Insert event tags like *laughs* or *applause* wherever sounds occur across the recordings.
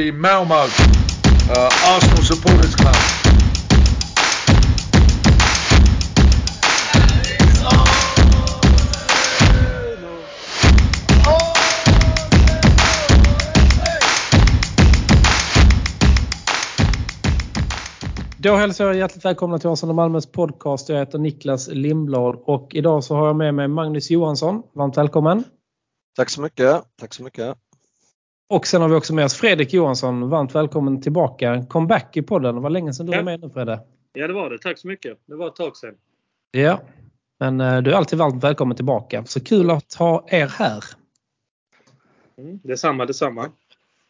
the Malmo uh, Arsenal Supporters Club. Då hälsar jag hjärtligt välkomna till Arsenal Malmös podcast. Jag heter Niklas Lindblad och idag så har jag med mig Magnus Johansson. Varmt välkommen! Tack så mycket! Tack så mycket! Och sen har vi också med oss Fredrik Johansson. Varmt välkommen tillbaka. Comeback i podden. Det var länge sedan du Ja. var med nu Fredde. Ja, det var det. Tack så mycket. Det var ett tag sedan. Ja, men eh, du är alltid varmt välkommen tillbaka. Så kul att ha er här. Mm. Detsamma, detsamma.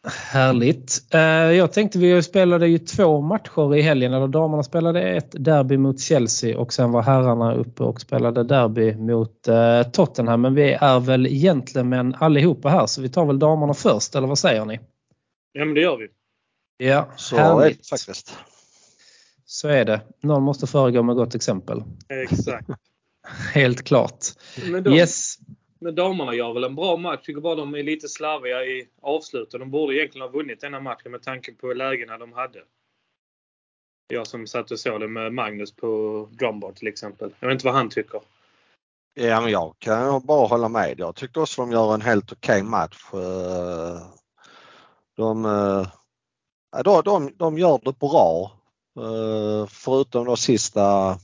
Härligt. Eh, Jag tänkte vi spelade ju två matcher i helgen. Eller damerna spelade ett derby mot Chelsea och sen var herrarna uppe och spelade derby mot eh, Tottenham. Men vi är väl gentlemän allihopa här så vi tar väl damerna först eller vad säger ni? Ja, men det gör vi. Ja, Så är det härligt. faktiskt. Så är det. Någon måste föregå med gott exempel. Exakt. *laughs* Helt klart. Men, de, Yes men damerna gör väl en bra match. Tycker bara de är lite slarviga i avslutet. De borde egentligen ha vunnit denna matchen med tanke på lägena de hade. Jag som satt och såg det med Magnus på Drumboard till exempel. Jag vet inte vad han tycker. Ja, men jag kan bara hålla med. Jag tycker också de gör en helt okej match. Eh, de, eh, de, de, de gör det bra. Eh, förutom då sista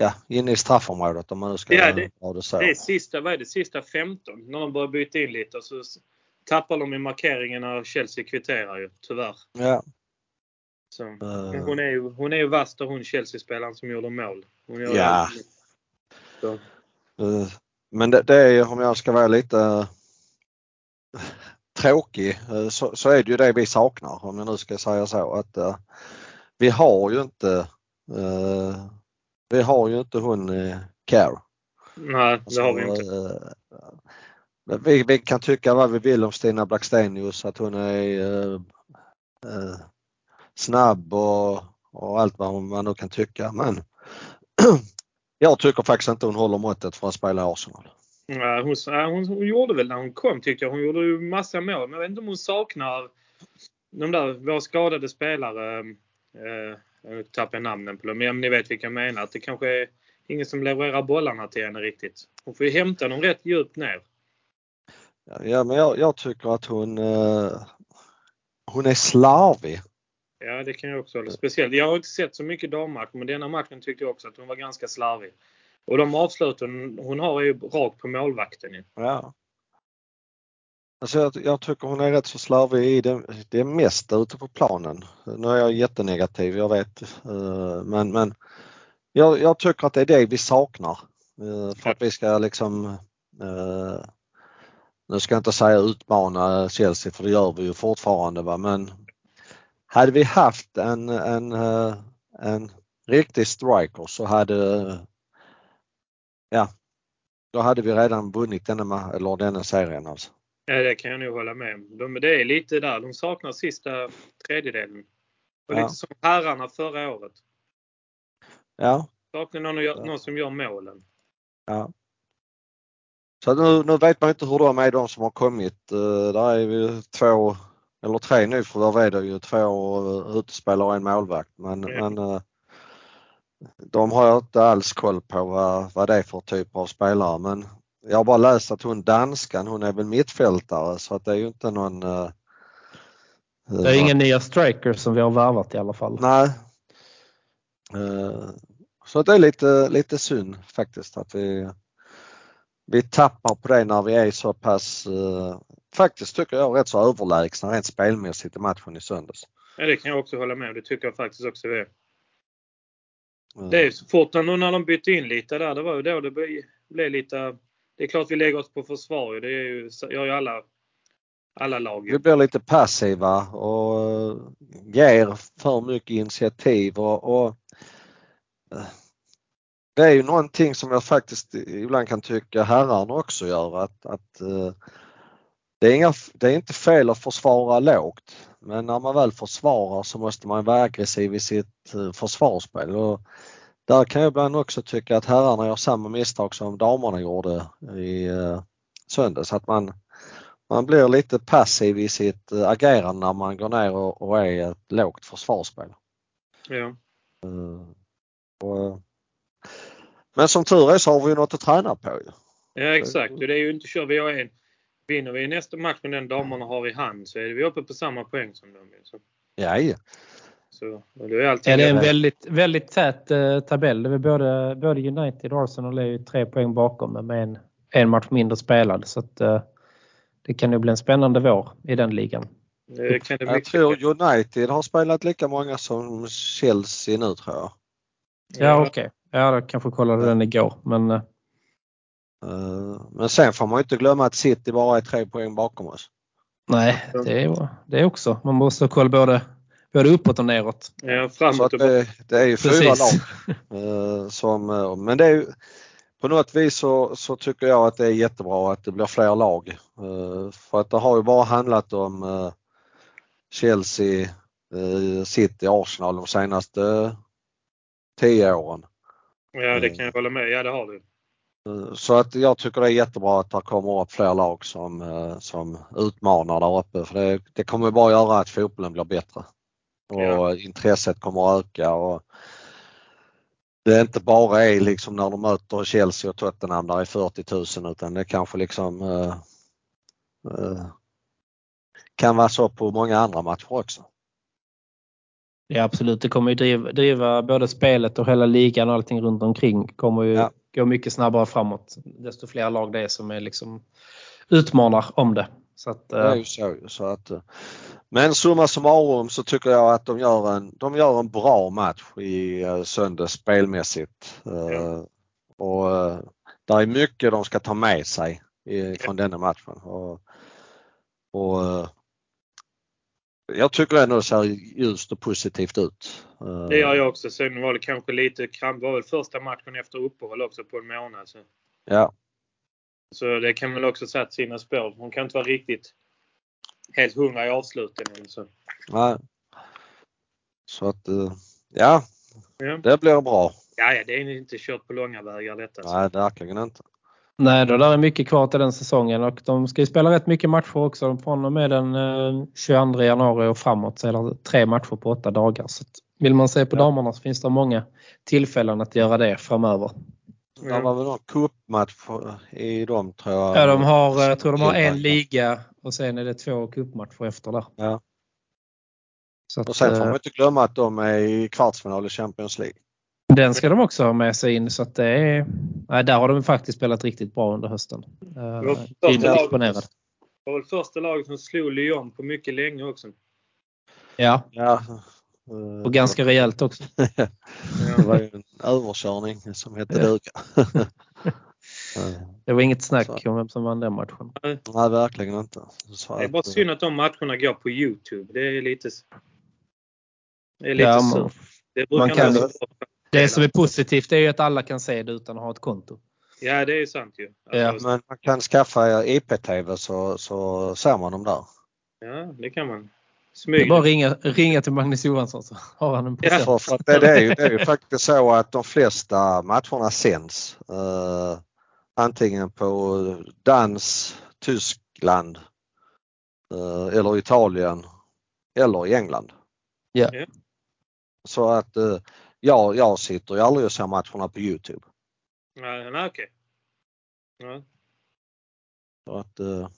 ja, inne i straffområdet om man nu ska Ja, det- ha det så. Det är sista, vad är det, sista 15. När de börjar byta in lite och så tappar de i markeringen när Chelsea kvitterar ju, tyvärr. Ja, Så. Men hon är ju, hon är ju vass där hon Chelsea-spelaren som gjorde mål. Ja. Eh, Men det, det är ju, om jag ska vara lite tråkig, eh, så, så är det ju det vi saknar om jag nu ska säga så att vi har ju inte vi har ju inte hon eh, Care. Nej, det har vi inte. eh, vi, vi kan tycka vad vi vill om Stina Blackstenius att hon är eh, eh, snabb och, och allt vad man nu kan tycka men *clears throat* jag tycker faktiskt inte hon håller måttet för att spela i Arsenal. Nej, hon, ja, hon, hon gjorde väl när hon kom tyckte jag. Hon gjorde ju massa mål. Men jag vet inte om hon saknar de där, våra skadade spelare. Eh, jag tappar namnen på dem. Men ni vet vilka jag menar. Att det kanske är ingen som levererar bollarna till henne riktigt. Hon får ju hämta dem rätt djupt ner. Ja, men jag, jag tycker att hon, eh, hon är slarvig. Ja, det kan jag också hålla. Speciellt. Jag har inte sett så mycket dammatch, men denna matchen tyckte jag också att hon var ganska slarvig. Och de avsluten hon har är ju rakt på målvakten. Ja. Alltså jag, jag tycker hon är rätt så slarvig i det, det mesta ute på planen. Nu är jag jättenegativ, jag vet. Eh, men, men jag, jag tycker att det är det vi saknar. Eh, för att vi ska liksom, eh, nu ska jag inte säga utmana Chelsea för det gör vi ju fortfarande va men hade vi haft en, en, en riktig striker så hade ja, då hade vi redan vunnit denna, eller denna serien alltså. Ja, det kan jag nog hålla med om. De, det är lite där. De saknar sista tredjedelen. Och Ja. lite som herrarna förra året. Ja, Saknar någon, att gö- Ja. någon som gör målen. ja. Så nu, nu vet man inte hur de är de som har kommit. Uh, där är ju två, eller tre nyförvärv är det ju. Två uh, utespelare och en målvakt. Men, Ja. men eh, de har jag inte alls koll på vad, vad det är för typ av spelare. Men jag har bara läst att hon danskan, hon är väl mittfältare så att det är ju inte någon uh, Det är inga nya strikers som vi har värvat i alla fall. Nej. Eh, Så det är lite, lite synd faktiskt att vi, vi tappar på det när vi är så pass, eh, faktiskt tycker jag rätt så överlägsna rent spelmässigt i matchen i söndags. Ja, det kan jag också hålla med om. Det tycker jag faktiskt också det är. Eh, Det är så fort när, när de bytte in lite där. Det var ju då det blev lite... Det är klart vi lägger oss på försvar. Det är ju, gör ju alla, alla lag. Vi blir lite passiva och eh, ger för mycket initiativ och, och eh, det är ju någonting som jag faktiskt ibland kan tycka herrarna också gör att, att eh, det, är inga, det är inte fel att försvara lågt men när man väl försvarar så måste man vara aggressiv i sitt försvarsspel. Och där kan jag ibland också tycka att herrarna gör samma misstag som damerna gjorde i eh, söndags. Att man, man blir lite passiv i sitt eh, agerande när man går ner och, och är ett lågt försvarsspel. Ja. Uh, och, men som tur är så har vi något att träna på ju. Ja exakt. Det är ju inte kört. Vi har en, vinner vi nästa match med den damerna har i hand så är vi uppe på samma poäng som dem. Så. Ja, ja. Så, och då är allting Ja, det är en det. väldigt, väldigt tät eh, tabell. Det är både, både United och Arsenal är ju tre poäng bakom men med en, en match mindre spelad. Så att, eh, det kan ju bli en spännande vår i den ligan. Det kan det Jag tror United har spelat lika många som Chelsea nu tror jag. Ja, okej. Ja, jag kanske kollade den igår. Men eh, Uh, men sen får man ju inte glömma att City bara är tre poäng bakom oss. nej, det är, det är också. Man måste ha koll både, både uppåt och neråt. Ja, Så framåt att och det, det är ju fyra Precis. lag. eh, som, eh, men det är på något vis så, så tycker jag att det är jättebra att det blir fler lag. Eh, för att det har ju bara handlat om Chelsea, City, Arsenal de senaste tio åren. Ja, det kan jag hålla med. Ja, det har du. Så att jag tycker det är jättebra att det kommer upp fler lag som, som utmanar där uppe för det, det kommer bara göra att fotbollen blir bättre. Och Ja. intresset kommer att öka och det inte bara är liksom när de möter Chelsea och Tottenham där är 40 000 utan det kanske liksom eh, eh, kan vara så på många andra matcher också. Ja absolut, det kommer ju driva, driva både spelet och hela ligan och allting runt omkring kommer ju Ja. gå mycket snabbare framåt. Desto fler lag det är som är liksom utmanar om det. Så att, Det är eh, ju så. så att, eh, men summa summarum så tycker jag att de gör en, de gör en bra match i uh, söndags spelmässigt. Eh, Ja. Och uh, det är mycket de ska ta med sig från denna matchen. Och, och eh, jag tycker ändå det ser ljust och positivt ut. Eh, Det gör jag också. Sen var det kanske lite kramp. Det var väl första matchen efter uppehåll också på en månad. Så, Ja, så det kan väl också sätta sina spår. Hon kan inte vara riktigt helt hundra i avslutningen. Så. nej. Så att eh, ja, Ja. det blir bra. Ja, ja, det är inte kört på långa vägar detta. Så. Nej, verkligen inte. Nej, då där är mycket kvar till den säsongen och de ska ju spela rätt mycket matcher också. Från och med den eh, 22 januari och framåt så är det tre matcher på åtta dagar. Så vill man se på Ja. damerna så finns det många tillfällen att göra det framöver. Det var väl någon cupmatch i dem tror jag. Ja, de har, jag tror de har en liga och sen är det två cupmatcher efter där. Ja. Så att, Och sen får eh, man inte glömma att de är i kvartsfinal i Champions League. Den ska de också ha med sig in så att det är, nej, där har de faktiskt spelat riktigt bra under hösten. Imponerad. laget, det var väl första laget som slog Lyon på mycket länge också. Ja, Ja. Och ganska rejält också. *laughs* Det var ju en *laughs* överkörning som hette Ja. duga. *laughs* Det var inget snack Så. om vem som vann den matchen. Nej, verkligen inte. Så Det är bara att, synd att de matcherna går på Youtube. Det är lite, det är lite Ja, man. Det man kan- så. det som är positivt är ju att alla kan se det utan att ha ett konto. Ja, det är sant ju. Ja, Alltså, Men man kan skaffa IPTV så, så ser man dem där. ja, det kan man. Det är Smyg. bara ringa, ringa till Magnus Johansson så har han en Ja. procent. För, det, det, är ju, det är ju faktiskt så att de flesta matcherna sänds. Eh, antingen på dans, Tyskland eh, eller Italien eller i England. Ja. Ja. Så att eh, jag, jag sitter ju aldrig och ser matcherna på Youtube. Nej, nej okej. Ja. Så att, eh,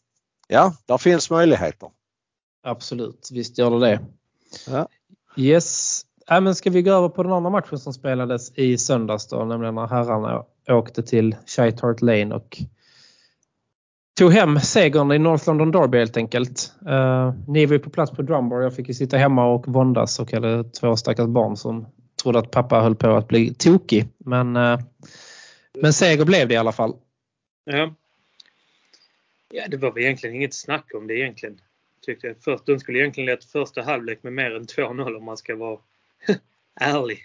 ja, där finns möjligheter. Absolut, visst gör det det. Ja. Yes. Äh, men ska vi gå över på den andra matchen som spelades i söndags då, nämligen när herrarna åkte till Shite Hart Lane och tog hem segern i North London Derby helt enkelt. Uh, ni var ju på plats på Drumbar. Jag fick ju sitta hemma och våndas och hade två stackars barn som trodde att pappa höll på att bli tokig. Men, uh, men seger blev det i alla fall. Ja. ja, det var väl egentligen inget snack om det egentligen. Tyckte jag. Först, de skulle egentligen lett första halvlek med mer än 2-0 om man ska vara *laughs* ärlig.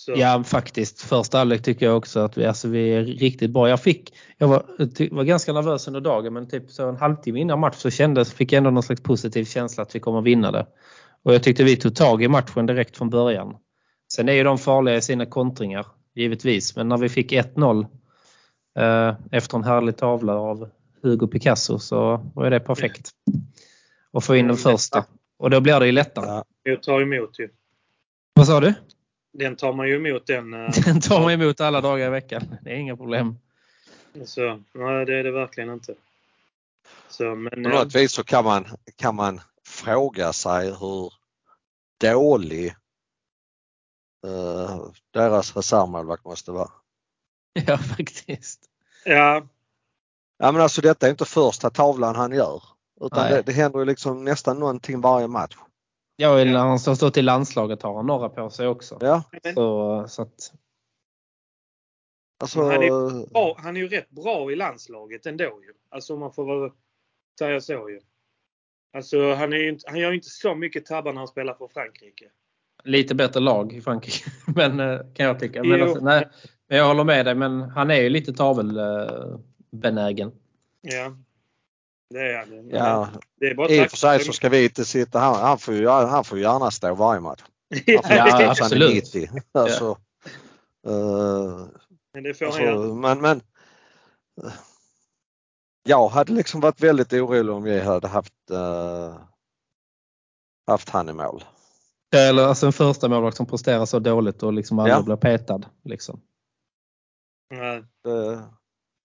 Så, Ja, faktiskt. Första halvlek tycker jag också att vi, alltså, vi är riktigt bra. Jag, fick, jag var, ty, var ganska nervös under dagen men typ så en halvtimme innan match så kändes, fick jag ändå någon slags positiv känsla att vi kommer vinna det. Och jag tyckte vi tog tag i matchen direkt från början. Sen är ju de farliga i sina kontringar, givetvis. Men när vi fick 1-0 eh, efter en härlig tavla av Hugo Picasso så var det perfekt. Och få in den första. Och då blir det ju lättare. Ja. Jag tar emot ju. Vad sa du? Den tar man ju emot den. eh, *laughs* Den tar man emot alla dagar i veckan. Det är inga problem. Så, nej, det är det verkligen inte. Så, men, På något vis så kan man, kan man fråga sig hur dålig eh, deras reservmålvakt måste vara. *laughs* Ja, faktiskt. ja, Ja men alltså detta är inte första tavlan han gör. Utan det, det händer ju liksom nästan någonting varje match. Ja, när han har stått i landslaget har han några på sig också. Ja, Så, så att, alltså. Han är- bra, han är ju rätt bra i landslaget ändå ju. Alltså om man får väl säga så ju. Alltså han, är ju inte, han gör ju inte så mycket tabbar när han spelar för Frankrike. lite bättre lag i Frankrike. *laughs* Men, eh, kan jag tycka. Men, alltså, nej, men jag håller med dig, men han är ju lite tavelbenägen. Ja. Det är han. Men Ja, Det är bara i och för sig så ska vi inte sitta han, han får ju han får ju gärna stå varje match. *laughs* ja, Ja, absolut. 90. Alltså, eh, men det får Alltså, han men, men eh, jag hade liksom varit väldigt orolig om vi hade haft, eh, haft han i mål. Eller alltså en första målvakt som presterar så dåligt och liksom aldrig Ja. blir petad. Liksom. Nej. Det,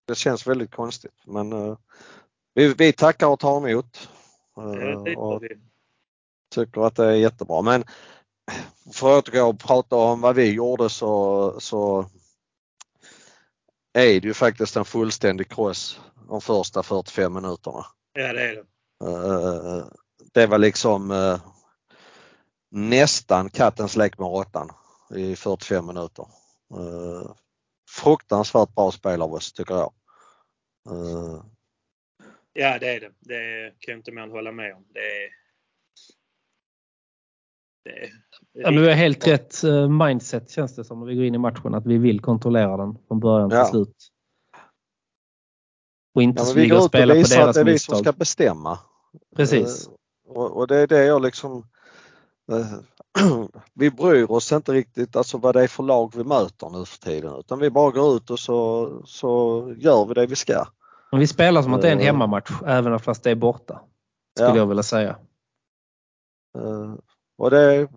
det känns väldigt konstigt men eh, vi, vi tackar och tar emot. eh, och tycker att det är jättebra. Men för att återgå och prata om vad vi gjorde så, så är det ju faktiskt en fullständig kross de första 45 minuterna. Ja, det är det. Eh, det var liksom eh, nästan kattens lek med råttan i 45 minuter. Fruktansvärt bra spel av oss tycker jag. Eh, Ja, det är det. Det kan inte mer än hålla med om. Det är... Det är Ja, men vi har helt rätt eh, mindset känns det som när vi går in i matchen. Att vi vill kontrollera den från början till Ja. slut. Och inte ja, vi går och ut och visar att deras det är vi som ska bestämma. Precis. Eh, och, och det är det jag liksom *clears throat* vi bryr oss inte riktigt alltså vad det är för lag vi möter nu för tiden utan vi bara går ut och så, så gör vi det vi ska. Men vi spelar som att det är en Eh. hemmamatch även fast det är borta. Skulle Ja. jag vilja säga. Eh, Och det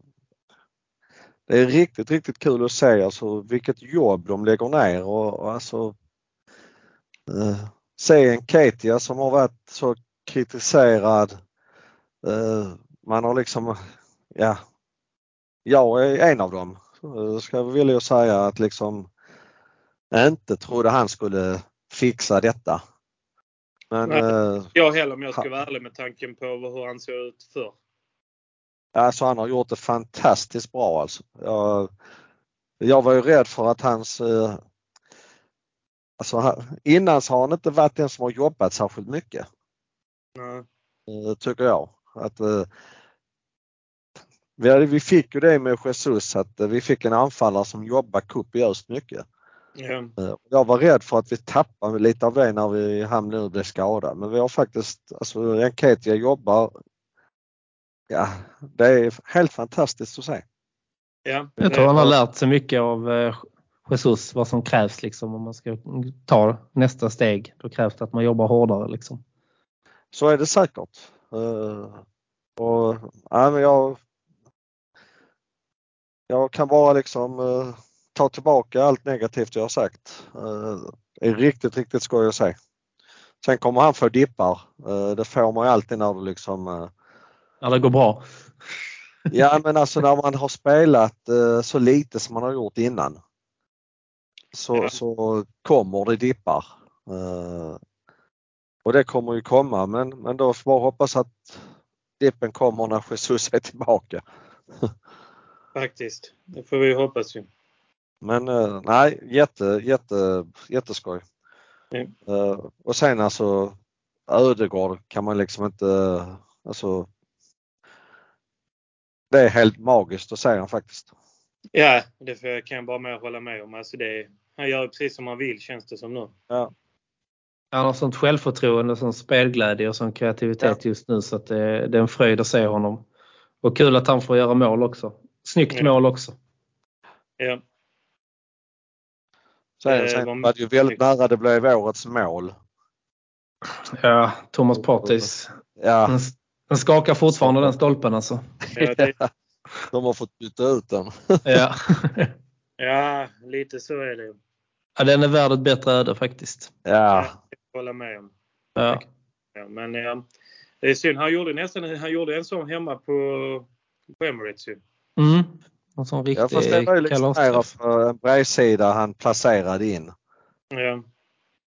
det är riktigt, riktigt kul att se alltså vilket jobb de lägger ner och, och alltså eh, se en Ketia som har varit så kritiserad. Eh, man har liksom, ja, jag är en av dem. Eh, Ska jag vilja säga att liksom inte trodde han skulle fixa detta. Men Nej. eh, Jag heller om jag ska vara ärlig med tanken på hur han såg ut förr. Alltså han har gjort det fantastiskt bra alltså. Jag, jag var ju rädd för att hans eh, Alltså innan så har han inte varit den som har jobbat särskilt mycket. Nej. Tycker jag. Att, vi, hade, vi fick ju det med Jesus att eh, vi fick en anfallare som jobbar kopiöst mycket. Ja. Eh, Jag var rädd för att vi tappade lite av det när vi han nu blev skadad men vi har faktiskt, alltså Enketia jobbar Ja, det är helt fantastiskt att se. Ja. Jag tror han har lärt sig mycket av eh, Jesus vad som krävs liksom om man ska ta nästa steg. Då krävs det att man jobbar hårdare liksom. Så är det säkert. Eh, och, ja, men jag, jag kan bara liksom eh, ta tillbaka allt negativt jag har sagt. Eh, det är riktigt, riktigt skoj att se. Sen kommer han få dippar. Eh, det får man ju alltid när du liksom eh, Ja, det går bra. Ja men alltså när man har spelat eh, så lite som man har gjort innan. Så, Ja. så kommer det dippar. Eh, och det kommer ju komma men, men då får man hoppas att dippen kommer när Jesus är tillbaka. *laughs* Faktiskt. Det får vi hoppas ju. Men eh, nej, jätte, jätte, jätteskoj. Mm. Eh, och sen alltså Ödegård kan man liksom inte, alltså det är helt magiskt att se han faktiskt. Ja, det får- kan jag bara med hålla med om. Alltså det, han gör precis som han vill känns det som nu. Han har sånt självförtroende, sån spelglädje och sån kreativitet just nu så att det, det är en fröjd att se honom. Och kul att han får göra mål också. Snyggt Ja. mål också. Ja. Sen, Eh, sen vad- var det ju väldigt nära det blev årets mål. Ja, Thomas Partis. Ja, Den, den skakar fortfarande den stolpen alltså. Ja, det, de har fått byta ut den. Ja. *laughs* ja, lite så är det. ja, den är värd ett bättre öde faktiskt. Ja, Jag håller med om. Ja. Ja, men ja, det är synd. Han gjorde nästan han gjorde en sån hemma på, på Emirates ju. Mm. En sån ja fast det var ju liksom av en bredsida han placerade in. Ja.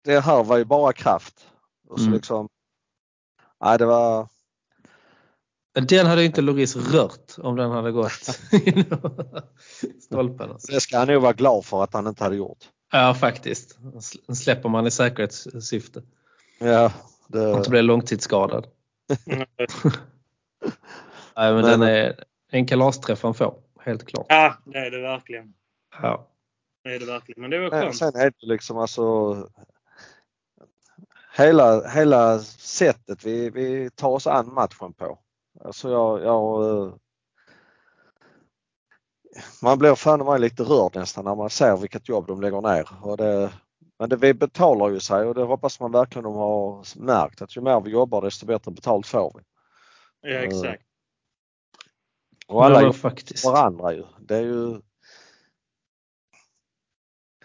Det här var ju bara kraft. Och så Mm. liksom, nej det var, Den hade inte Loris rört om den hade gått *laughs* stolpen. Alltså. det ska han nog vara glad för att han inte hade gjort. Ja, faktiskt. Den släpper man i säkerhetssyfte. Ja, För att inte det, bli långtidsskadad. *laughs* Nej, men, Men- den är en kalasträff han får. Helt klart. ja, det är det verkligen. Ja. Det är det verkligen. Men det var skönt. sen är det liksom alltså hela, hela sättet vi, vi tar oss an matchen på. Alltså jag, jag eh, man blir fan mig lite rörd nästan när man ser vilket jobb de lägger ner. Och det, men det vi betalar ju sig och det hoppas man verkligen de har märkt att ju mer vi jobbar desto bättre betalt får vi. Ja, exakt. Och alla ja, faktiskt. varandra ju. Det är ju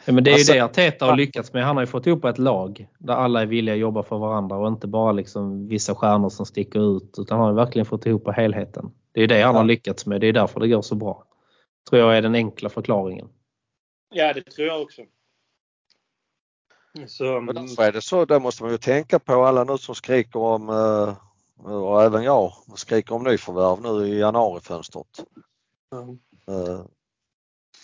Ja, men det är Alltså- ju det Arteta har lyckats med. Han har ju fått ihop ett lag där alla är villiga att jobba för varandra och inte bara liksom vissa stjärnor som sticker ut utan han har ju verkligen fått ihop helheten. Det är det han Ja. har lyckats med. Det är därför det går så bra. Tror jag är den enkla förklaringen. Ja, det tror jag också. Så, Men därför är det så, det måste man ju tänka på alla nu som skriker om, eh, och även jag, skriker om nyförvärv nu i januarifönstret. mm.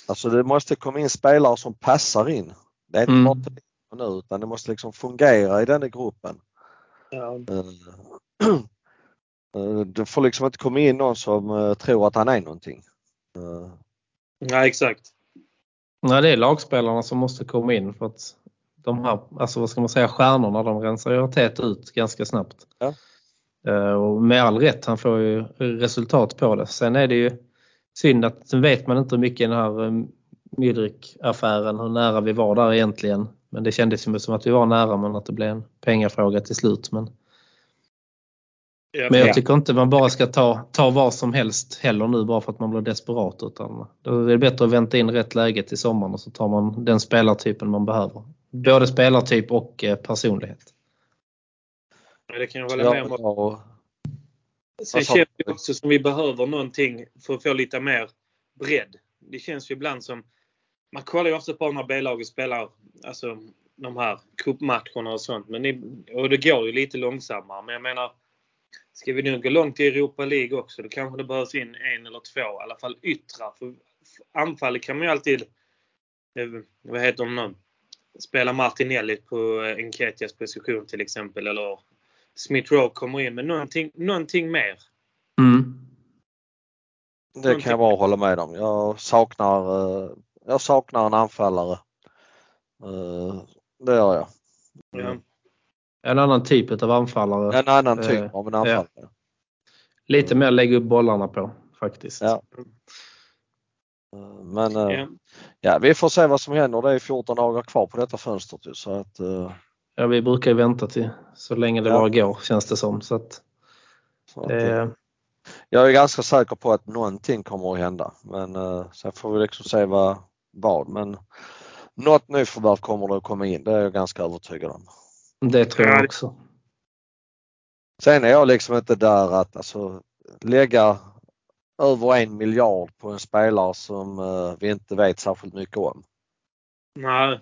Alltså det måste komma in spelare som passar in. Det är inte Mm. bara nu utan det måste liksom fungera i den här gruppen. ja. Eh, *clears throat* eh, Det får liksom inte komma in någon som tror att han är någonting. Eh, ja, exakt. Nej, det är lagspelarna som måste komma in för att de här, alltså vad ska man säga, stjärnorna de rensar ju Arteta ut ganska snabbt. Ja. Eh, Och med all rätt, han får ju resultat på det. Sen är det ju synd att sen vet man inte hur mycket den här eh, Mydrik-affären, hur nära vi var där egentligen. Men det kändes ju som att vi var nära men att det blev en pengafråga till slut. Men, men jag ja. tycker inte man bara ska ta, ta vad som helst heller nu bara för att man blir desperat. Utan då är det bättre att vänta in rätt läge till sommaren och så tar man den spelartypen man behöver. Både spelartyp och eh, personlighet. Det kan jag hålla med om. ja, och- Sen känns det också som vi behöver någonting för att få lite mer bredd. Det känns ju ibland som man kollar ju ofta på när B-laget spelar alltså, de här cupmatcherna och sånt. Men det, och det går ju lite långsammare. Men jag menar, ska vi nu gå långt i Europa League också då kanske det behövs in en eller två, i alla fall yttrar. För anfallet kan man ju alltid, eh, vad heter de nu, spela Martinelli på eh, Enketias position till exempel. Eller Smith Rowe kommer in med någonting, någonting mer. Mm. Det kan jag bara hålla med om. Jag saknar, eh, jag saknar en anfallare. Eh, Det gör jag. Ja. En annan typ av anfallare. En annan typ Eh, av en anfallare. Lite mer lägga upp bollarna på faktiskt. Ja. Men Ja. ja, vi får se vad som händer. Det är 14 dagar kvar på detta fönstret så att Ja, vi brukar ju vänta till så länge det Ja. bara går känns det som. Så att, så att, det, eh, jag är ganska säker på att någonting kommer att hända. Men eh, sen får vi liksom se vad, vad. Men något nyförvärv kommer det att komma in. Det är jag ganska övertygad om. det tror Ja, jag också. Sen är jag liksom inte där att alltså, lägga över en miljard på en spelare som eh, vi inte vet särskilt mycket om. Nej,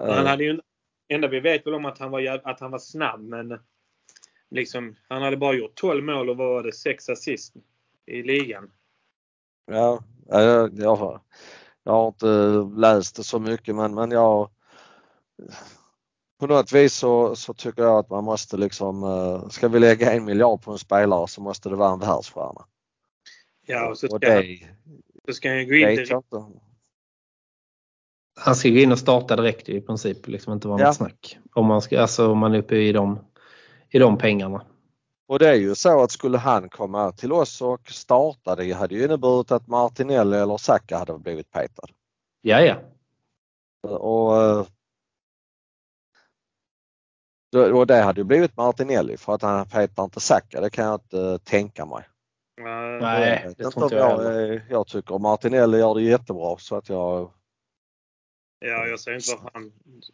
Eh, han hade ju enda vi vet väl om att han var, att han var snabb men liksom, han hade bara gjort 12 mål och vad var det, 6 assist i ligan. Ja, ja, jag, jag, har- jag har inte läst det så mycket men, men jag på något vis så, så tycker jag att man måste liksom, eh, ska vi lägga en miljard på en spelare så måste det vara en världsstjärna. Ja, och så och ska, han, det så ska han gå in direkt. Jag. Han ska gå in och starta direkt i princip. Liksom inte vara Ja. något snack. Om man, ska, alltså, om man är uppe i de, i de pengarna. Och det är ju så att skulle han komma till oss och starta det hade ju inneburit att Martinelli eller Saka hade blivit petad. Ja, ja. Och eh, Och det hade ju blivit Martinelli för att han petar inte Saka, det kan jag inte tänka mig. Nej, det tror inte jag jag, jag tycker Martinelli gör det jättebra så att jag... Ja, jag säger inte varför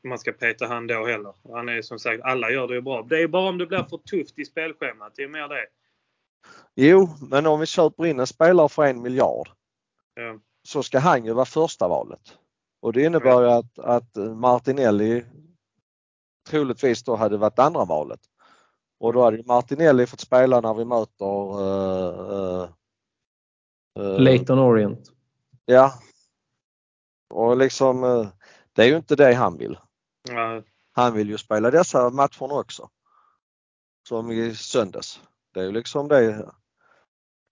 man ska peta han då heller. Han är som sagt, alla gör det ju bra. Det är bara om det blir för tufft i spelschemat. Det är mer det. Jo, men om vi köper in en spelare för en miljard ja. så ska han ju vara första valet. Och det innebär ju att, att Martinelli troligtvis då hade varit andra valet. Och då hade Martinelli fått spela när vi möter uh, uh, Leighton Orient. Ja. Och liksom uh, det är ju inte det han vill. Ja. Han vill ju spela dessa matcherna också. Som i söndags. Det är ju liksom det.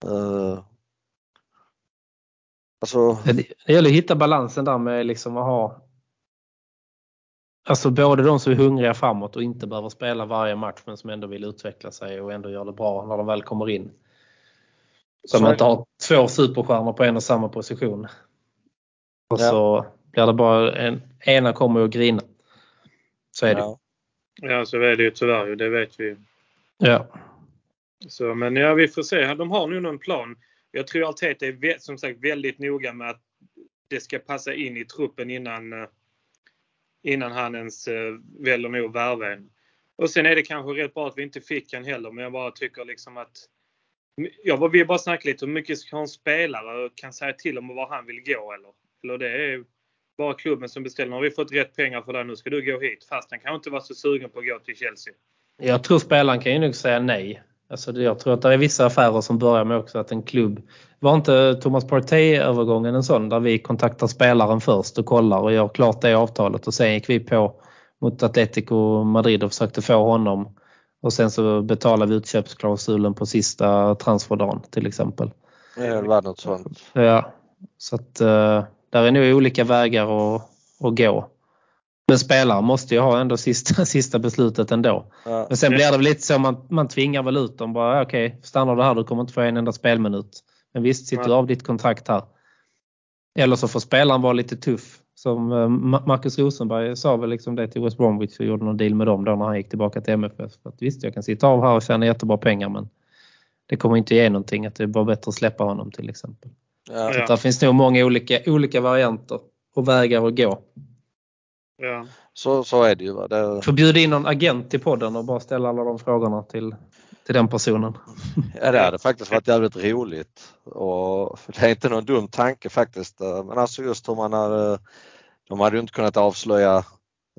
Uh, alltså... Det gäller att hitta balansen där med liksom att ha Alltså både de som är hungriga framåt och inte behöver spela varje match men som ändå vill utveckla sig och ändå gör det bra när de väl kommer in. Så man inte har två superstjärnor på en och samma position. Och ja. så blir det bara en, ena kommer att grina. Så är det. Ja, ja så är det ju tyvärr. Det vet vi. Ja. Så, men ja, vi får se. De har nu någon plan. Jag tror Arteta är som sagt väldigt noga med att det ska passa in i truppen innan eh, innan han ens eh, väljer nog värva en. Och sen är det kanske rätt bra att vi inte fick en heller men jag bara tycker liksom att jag vill bara snacka lite hur mycket ska en spelare kan säga till om var han vill gå eller? Eller det är bara klubben som beställer. Nu har vi fått rätt pengar för det, nu ska du gå hit. Fast han kan inte vara så sugen på att gå till Chelsea. Jag tror spelaren kan ju nog säga nej. Alltså jag tror att det är vissa affärer som börjar med också att en klubb... Var inte Thomas Partey-övergången en sån där vi kontaktar spelaren först och kollar och gör klart det avtalet och sen gick vi på mot Atletico Madrid och försökte få honom och sen så betalar vi utköpsklausulen på sista transferdagen till exempel. Det var något sånt. Ja, så att uh, där är nog olika vägar att, att gå. Men spelaren måste ju ha ändå sista, *laughs* sista beslutet ändå. Ja. Men sen blir det väl lite så man, man tvingar väl ut dem bara okej, okay, stannar du här du kommer inte få en enda spelminut. Men visst, sitter du av ditt kontrakt här. Eller så får spelaren vara lite tuff. Som eh, Marcus Rosenberg sa väl liksom det till West Bromwich och gjorde någon deal med dem då när han gick tillbaka till MFF. För att visst, jag kan sitta av här och tjäna jättebra pengar men det kommer inte ge någonting. Att det är bara bättre att släppa honom till exempel. Ja. Så där finns nog många olika, olika varianter och vägar att gå. Ja. Så, så är det ju. Det... Får bjuda in någon agent till podden och bara ställa alla de frågorna till, till den personen. *laughs* Ja det hade faktiskt varit jävligt roligt. Och det är inte någon dum tanke faktiskt. Men alltså just hur man hade, de hade ju inte kunnat avslöja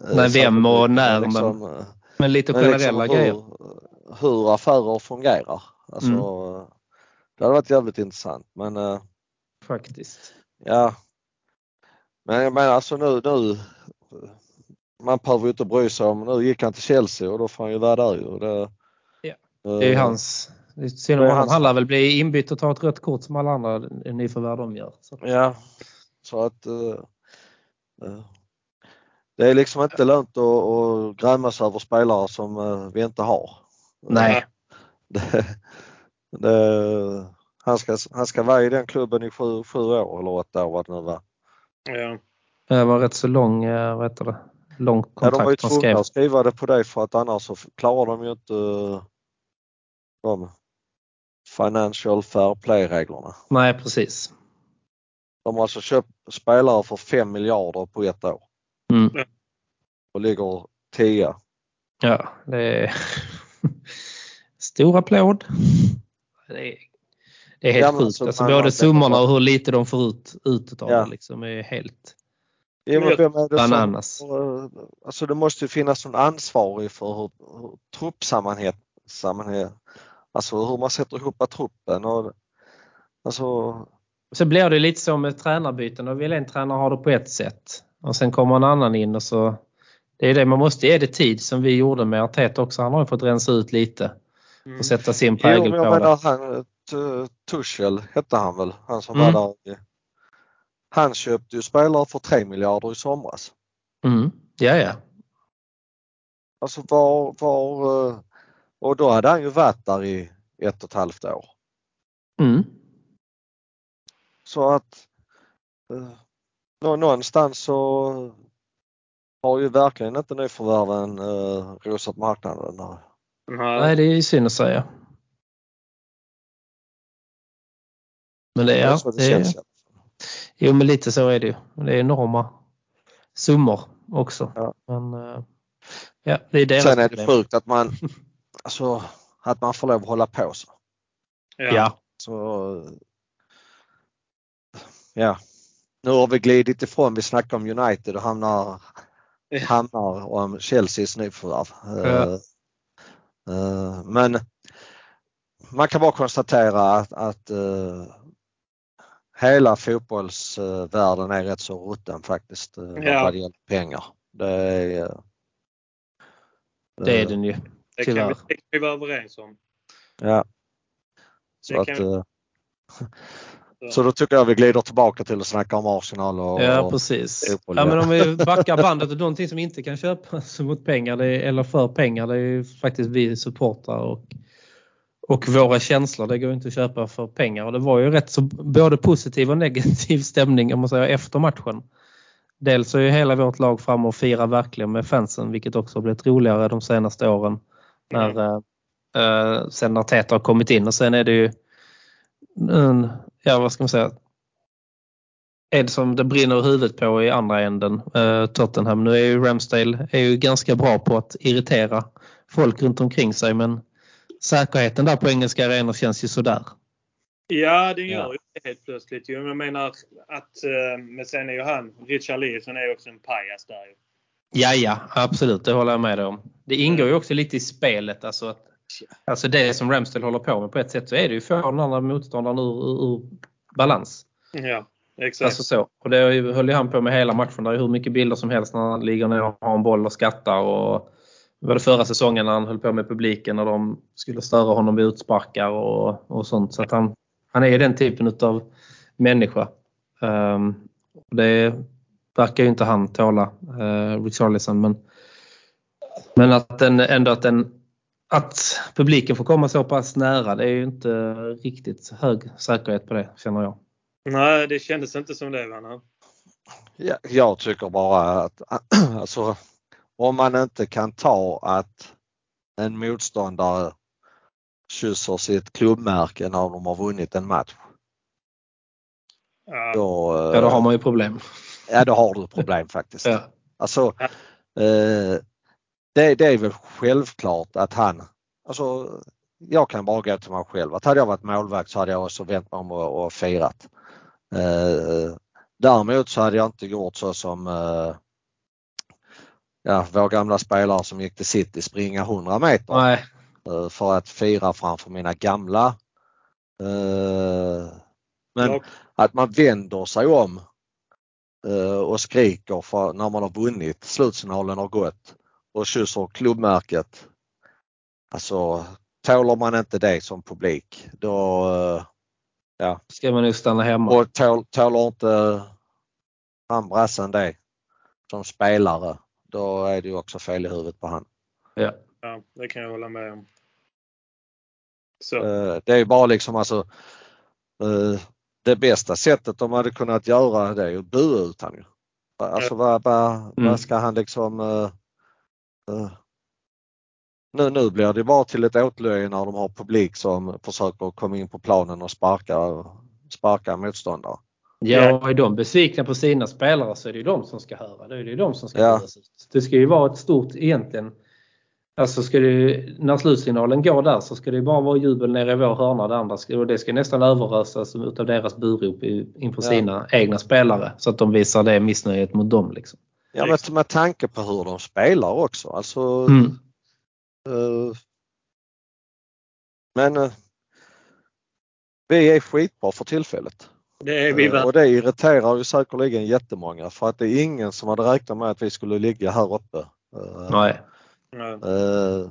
eh, Nej, vem och när liksom, men, eh, men lite men generella liksom hur, grejer. Hur affärer fungerar. Alltså, mm. Det hade varit jävligt intressant men eh, Faktiskt. Ja. Men jag menar alltså nu, nu man behöver ju inte bry sig om, nu gick han till Chelsea och då får han ju vara där ju. Det, ja. det är ju hans, synd om han, han lär väl bli inbytt och ta ett rött kort som alla andra nyförvärv de gör. Så. Ja, så att uh, det är liksom inte lönt att, att grämas över spelare som vi inte har. Nej. Det, det, han, ska, han ska vara i den klubben i sju, sju år eller åtta år vad det nu var. Ja. Det var rätt så lång, vad heter det, långt kontrakt ja, de var ju tvungna att skriva det på dig för att annars så klarar de ju inte de Financial Fair Play-reglerna. Nej, precis. De har alltså köpt spelare för 5 miljarder på ett år. Mm. Och ligger 10. Ja, det är *laughs* stor applåd. Det är, det är helt ja, sjukt. Alltså, både summorna och hur lite de får ut, ut av ja. det liksom är helt Ja, men Bananas. Alltså det måste ju finnas någon ansvarig för hur, hur truppsammanhang, alltså hur man sätter ihop truppen. Och, alltså... Så blir det lite så med tränarbyten. och vill en tränare ha det på ett sätt och sen kommer en annan in och så det är det man måste ge det tid som vi gjorde med Arteta också. Han har ju fått rensa ut lite mm. och sätta sin prägel jo, på det. Han, Tuchel hette han väl, han som mm. var där han köpte ju spelare för 3 miljarder i somras. Mm. Ja, ja. Alltså var, var eh, och då hade han ju varit där i ett och ett halvt år. Mm. Så att eh, någonstans så har ju verkligen inte nyförvärven uh, rosat marknaden. Nej. Nej, det är ju synd att säga. Men det är, det det är, känns. jo, men lite så är det ju. Det är enorma summor också. Ja. Men eh, ja, det är deras Sen är det problem. sjukt att man, *laughs* alltså, att man får lov att hålla på så. Ja, så ja. Nu har vi glidit ifrån, vi snackar om United och hamnar, Ja. hamnar om Chelseas nyförvärv. Ja. Eh, eh, men man kan bara konstatera att, att hela fotbollsvärlden är rätt så rutten faktiskt eh, Ja. vad det gäller pengar. Det är, eh, det är eh, den ju. Det kan vi, det kan vi vara överens om. Ja. Det Så, att, kan- eh, Så. så då tycker jag vi glider tillbaka till att snacka om Arsenal och, Ja, precis. fotboll, Ja, men om vi *laughs* backar bandet och någonting som inte kan köpas *laughs* mot pengar eller för pengar det är ju faktiskt vi supportrar och, och våra känslor. Det går inte att köpa för pengar och det var ju rätt så både positiv och negativ *laughs* stämning om man säger efter matchen. Dels är ju hela vårt lag fram och firar verkligen med fansen vilket också har blivit roligare de senaste åren. När, Mm. eh, eh, sen när Teta har kommit in och sen är det ju en, ja vad ska man säga, en som det brinner huvudet på i andra änden, eh, Tottenham. Nu är ju Ramsdale är ju ganska bra på att irritera folk runt omkring sig men säkerheten där på engelska arenor känns ju sådär. Ja, det gör Ja. ju det helt plötsligt. Jag menar att, eh, men sen är ju han, Richard Leeson är ju också en pajas där ju. Ja, ja, absolut, det håller jag med om. Det ingår ju också lite i spelet. Alltså, att, alltså det som Ramsdale håller på med på ett sätt så är det ju för den andra motståndaren ur, ur, ur balans. Ja, exakt. Alltså så. Och det höll ju han på med hela matchen. Det är hur mycket bilder som helst när han ligger ner och har en boll och skrattar. Och det var det förra säsongen när han höll på med publiken och de skulle störa honom vid utsparkar och, och sånt. Så att han, han är ju den typen av människa. Um, och det verkar ju inte han tåla, uh, Richarlison. Men, men att den, ändå att, den, att publiken får komma så pass nära det är ju inte riktigt hög säkerhet på det känner jag. Nej, det kändes inte som det. Va? Ja, jag tycker bara att *clears throat* alltså, om man inte kan ta att en motståndare kysser sitt klubbmärke när de har vunnit en match. Ja. Då, Ja, då har man ju problem. ja, då har du problem faktiskt. *laughs* Ja. Alltså, eh, det, det är väl självklart att han, alltså jag kan bara gå till mig själv. Att hade jag varit målvakt så hade jag också vänt mig om och, och firat. Eh, däremot så hade jag inte gjort så som eh, ja, vår gamla spelare som gick till City springa 100 meter Nej, eh, för att fira framför mina gamla. Eh, men Ja. att man vänder sig om eh, och skriker för när man har vunnit, slutsignalen har gått och kysser klubbmärket. Alltså tålar man inte det som publik då eh, ska man ju stanna hemma. och tål, tålar inte han brassen det som spelare då är det ju också fel i huvudet på han. Ja. ja, det kan jag hålla med om. Så. Eh, Det är ju bara liksom alltså eh, det bästa sättet de hade kunnat göra det är ju att bua ut han ju. Alltså vad, vad, Mm. vad ska han liksom eh, nu, nu blir det bara till ett åtlöje när de har publik som försöker komma in på planen och sparka, sparka motståndare. Ja, och är de besvikna på sina spelare så är det ju de som ska höra. Det är ju de som ska Ja. ut. Det ska ju vara ett stort egentligen. Alltså ska det, när slutsignalen går där så ska det ju bara vara jubel nere i vår hörna. Det andra ska, och det ska nästan överösas utav deras burop i- inför Ja. sina egna spelare. Så att de visar det missnöjet mot dem. Liksom. Ja men med tanke på hur de spelar också. Alltså, Mm. eh, men eh, vi är skitbra för tillfället. Det är vi Eh, väl. Och det irriterar ju säkerligen jättemånga för att det är ingen som hade räknat med att vi skulle ligga här uppe. Eh, Nej. Eh,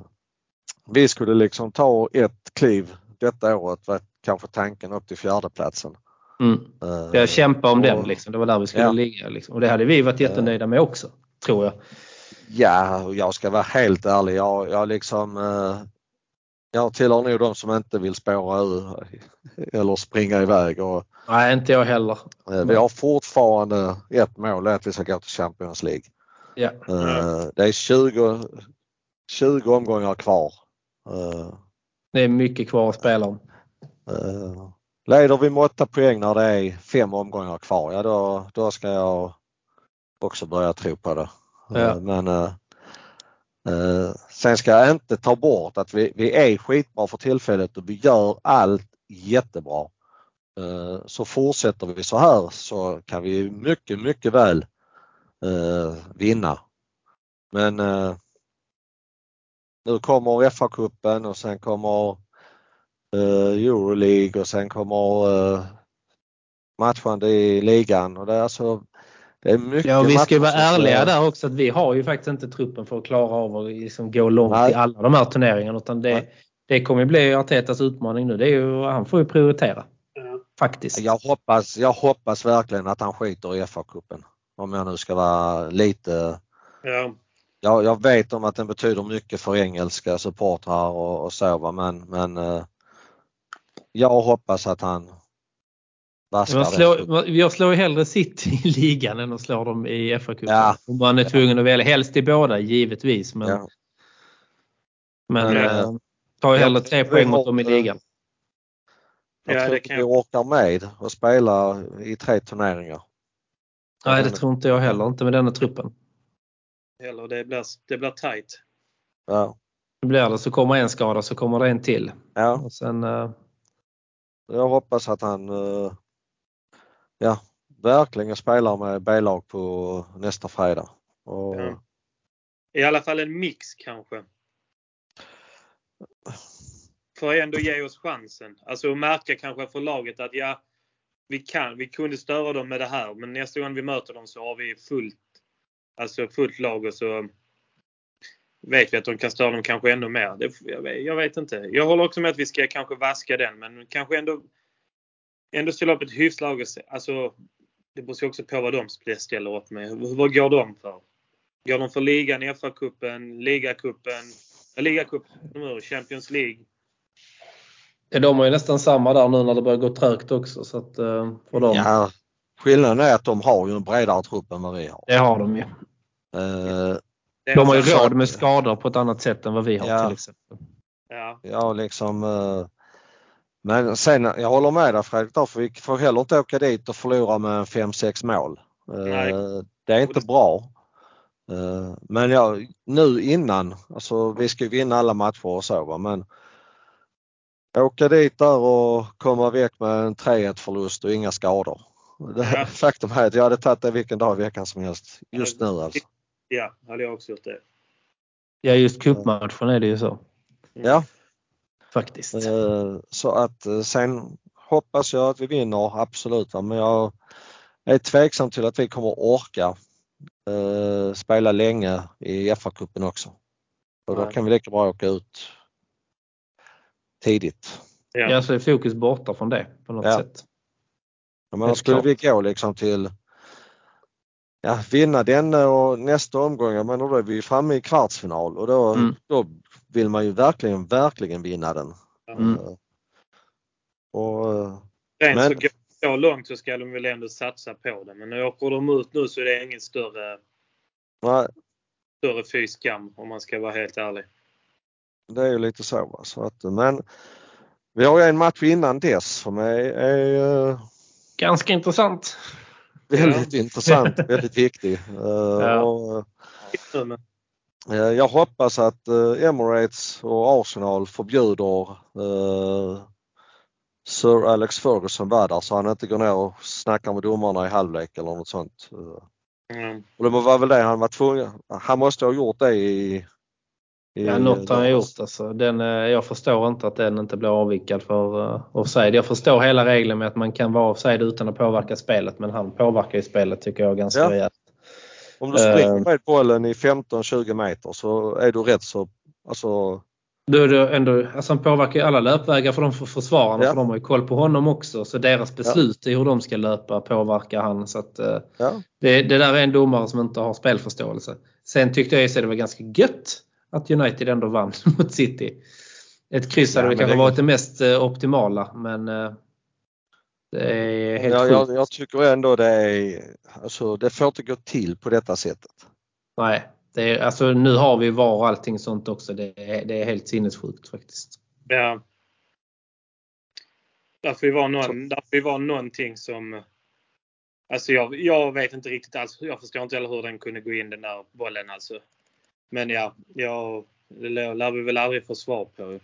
vi skulle liksom ta ett kliv detta året var kanske tanken upp till fjärdeplatsen. Mm. Eh, Jag kämpa om och- den. Liksom. Det var där vi skulle Ja. ligga. Liksom. Och det hade vi varit jättenöjda med också. Tror jag. Ja, och jag ska vara helt ärlig. Jag, jag liksom jag tillhör nog de som inte vill spåra ur eller springa iväg. Och, Nej, inte jag heller. eh, vi har fortfarande ett mål, att vi ska gå till Champions League. Ja. Eh, Det är 20, 20 omgångar kvar. Eh, Det är mycket kvar att spela om. Leder vi med 8 poäng när det är fem omgångar kvar, ja då, då ska jag också börja tro på det. Ja. Men eh, sen ska jag inte ta bort att vi, vi är skitbra för tillfället och vi gör allt jättebra. Eh, Så fortsätter vi så här så kan vi mycket, mycket väl eh, vinna. Men eh, nu kommer FA-cupen och sen kommer eh, Euroleague och sen kommer eh, matchande i ligan och det är alltså det är mycket Ja, vi ska ju vara ärliga där också att vi har ju faktiskt inte truppen för att klara av att liksom gå långt Nej. i alla de här turneringarna utan det, Nej. det kommer ju bli Artetas utmaning nu. Det är ju, han får ju prioritera. Faktiskt. Jag hoppas, jag hoppas verkligen att han skiter i FA-cupen. Om jag nu ska vara lite Ja. Jag, jag vet om att den betyder mycket för engelska supportrar och, och så men, men eh, jag hoppas att han den. slår, jag slår ju hellre City i ligan än att slå dem i FA-cupen. Ja. Om man är tvungen att välja. Helst i båda givetvis. Men, Ja. men Men, eh, tar ju hellre tre jag poäng mot dem i ligan. Jag Ja, tror det inte vi orkar med att spela i tre turneringar. Nej, det tror inte jag heller. Inte med denna truppen. Eller det blir, det blir tight. Ja. Nu blir det så kommer en skada så kommer det en till. Ja, Och sen, eh, jag hoppas att han eh, ja, verkligen spelar med B-lag på nästa fredag. Och, Ja. I alla fall en mix kanske. För att ändå ge oss chansen. Alltså att märka kanske för laget att ja, vi kan, vi kunde störa dem med det här men nästa gång vi möter dem så har vi fullt, alltså fullt lag och så vet vi att de kan störa dem kanske ännu mer. Det, jag, vet, jag vet inte. Jag håller också med att vi ska kanske vaska den men kanske ändå ändå ställa upp ett hyfsat lag. Alltså, det beror ju också på vad de ställer upp med. Vad går de för? Går de för ligan, FA-cupen, ligacupen, ja, ligacup, nu, Champions League? ja, de har ju nästan samma där nu när det börjar gå trögt också. Så att, eh, för dem, ja, skillnaden är att de har ju en bredare trupp än vad vi har. Det har de ju. Är De har ju råd med skador på ett annat sätt än vad vi har Ja. till exempel. Ja, Ja, liksom. eh, Men sen, jag håller med dig Fredrik, där, för vi får heller inte åka dit och förlora med 5-6 mål. Eh, Nej. Det är inte bra. Eh, Men ja, nu innan, alltså vi ska ju vinna alla matcher och så va, men åka dit där och komma väck med en 3-1 förlust och inga skador. Det, Ja. Faktum är att jag hade tagit det vilken dag i veckan som helst. Just nu alltså. ja, hade jag också gjort det. Ja, just cupmatchen är det ju så. Ja, Faktiskt. Eh, Så att eh, sen hoppas jag att vi vinner, absolut. Men jag är tveksam till att vi kommer orka eh, spela länge i FA-cupen också. Och då kan vi lika bra åka ut tidigt. Ja. Ja, så är fokus borta från det på något Ja. sätt. Menar, Helt skulle klart. vi gå liksom till ja, vinna den och nästa omgång, menar då är vi framme i kvartsfinal och då, Mm. då vill man ju verkligen, verkligen vinna den. Mm. Eh, Och, Rent Men- så går så långt så ska de väl ändå satsa på det. Men när åker de ut nu så är det ingen större, nej, större fy skam om man ska vara helt ärlig. Det är ju lite så. Va? så att, men vi har ju en match innan dess som är, är Ganska intressant. väldigt intressant, *laughs* väldigt viktig. Eh, Ja. och, jag hoppas att eh, Emirates och Arsenal förbjuder eh, Sir Alex Ferguson vara där så han inte går ner och snackar med domarna i halvlek eller något sånt. Eh, mm. Och det var väl det han var tvungen. Han måste ha gjort det i, i Ja, något har han gjort. Alltså. Den, eh, jag förstår inte att den inte blir avvikad för uh, offside. Jag förstår hela regeln med att man kan vara offside utan att påverka spelet men han påverkar ju spelet tycker jag ganska Ja. rejält. Om du springer Eh. med bollen i 15-20 meter så är du rätt så, alltså är det ändå, alltså han påverkar ju alla löpvägar för de för försvararna Ja. för de har ju koll på honom också. Så deras beslut i hur de ska löpa påverkar han. Så att, eh, ja. det, det där är en domare som inte har spelförståelse. Sen tyckte jag att det var ganska gött att United ändå vann *laughs* mot City. Ett kryss hade Ja, kanske det- varit det mest eh, optimala men eh, det är helt Ja, jag, jag tycker ändå det är, alltså det får inte gå till på detta sättet. Nej, det är, alltså, nu har vi VAR och allting sånt också. Det är, det är helt sinnessjukt faktiskt. Ja. Därför var, någon, därför var någonting som... Alltså jag, jag vet inte riktigt alls. Jag förstår inte heller hur den kunde gå in den där bollen alltså. Men ja, jag, det lär vi väl aldrig få svar på.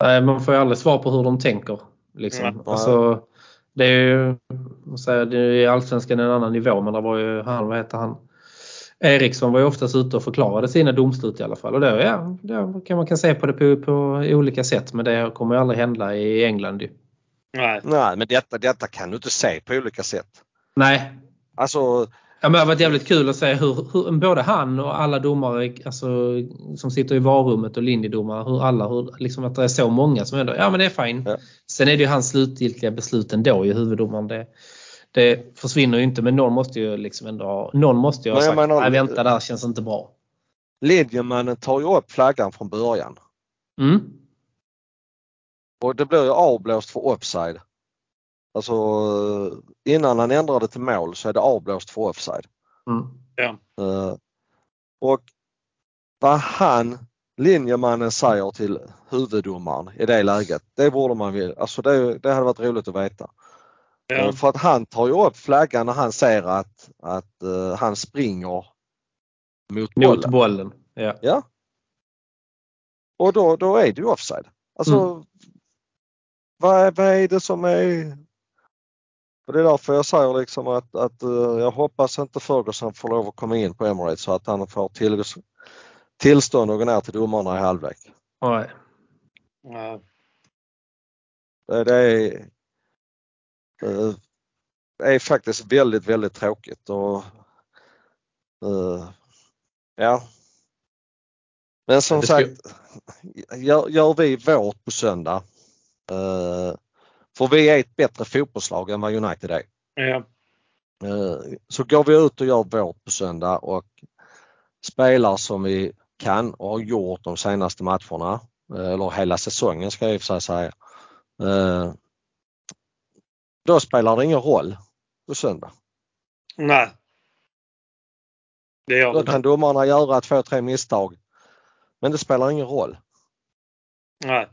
Nej, man får ju aldrig svar på hur de tänker. Liksom. Mm. Alltså, det är ju säga, det är allsvenskan en annan nivå men det var ju han, vad heter han? Eriksson var ju oftast ute och förklarade sina domslut i alla fall. Och det, ja, det kan man kan se på det på, på olika sätt men det kommer ju aldrig hända i England ju. Nej. Nej, men detta, detta kan du inte se på olika sätt. Nej. Alltså, Ja, men det har varit jävligt kul att se hur, hur både han och alla domare alltså, som sitter i varummet och linjedomare, hur alla, hur, liksom att det är så många som ändå, ja men det är fine. Ja. Sen är det ju hans slutgiltiga beslut ändå i huvuddomaren. Det, det försvinner ju inte men någon måste ju liksom ändå ha, någon måste ju ha sagt, nej vänta det här känns inte bra. linjemannen tar ju upp flaggan från början. Mm. Och det blir ju avblåst för offside. Alltså innan han ändrade till mål så är det avblåst för offside. Mm. Eh, och vad han, linjemannen säger till huvuddomaren i det läget, det borde man vilja, alltså det, det hade varit roligt att veta. Ja. Eh, För att han tar ju upp flaggan när han ser att, att eh, han springer mot bollen. Mot bollen. Ja. Ja. Och då, då är det ju offside. Alltså Mm. vad, vad är det som är... Och det är därför jag säger liksom att, att eh, jag hoppas inte Ferguson får lov att komma in på Emirates så att han får till, tillstånd att gå ner till domarna i halvlek. Nej. Ja. Det, det är, eh, det är faktiskt väldigt, väldigt tråkigt och eh, ja. Men som sagt, gör, gör vi vårt på söndag. eh, för vi är ett bättre fotbollslag än vad United är. Ja. Eh, Så går vi ut och gör vårt på söndag och spelar som vi kan och har gjort de senaste matcherna, eh, eller hela säsongen ska jag i och för sig säga. Eh, Då spelar det ingen roll på söndag. Nej. Det gör Då kan domarna göra två, tre misstag. Men det spelar ingen roll. Nej.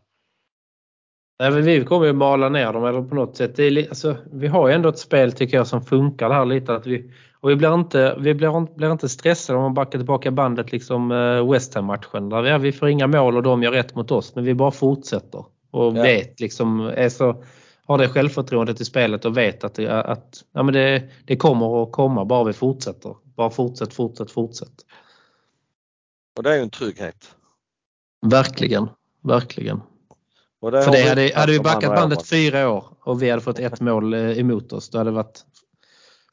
Nej, men vi kommer ju mala ner dem eller på något sätt. Det är, alltså, vi har ju ändå ett spel tycker jag som funkar här lite. Att vi, och vi blir inte, vi blir, blir inte stressade om man backar tillbaka bandet liksom eh, West Ham-matchen. Där vi, ja, vi får inga mål och de gör rätt mot oss men vi bara fortsätter. Och Ja. vet liksom, är så, har det självförtroendet i spelet och vet att, det, att ja, men det, det kommer att komma bara vi fortsätter. Bara fortsätt, fortsätt, fortsätt. Och det är ju en trygghet. Verkligen, verkligen. Och För det hade, hade vi backat bandet fyra år och vi hade fått ett mål eh, emot oss, då hade det varit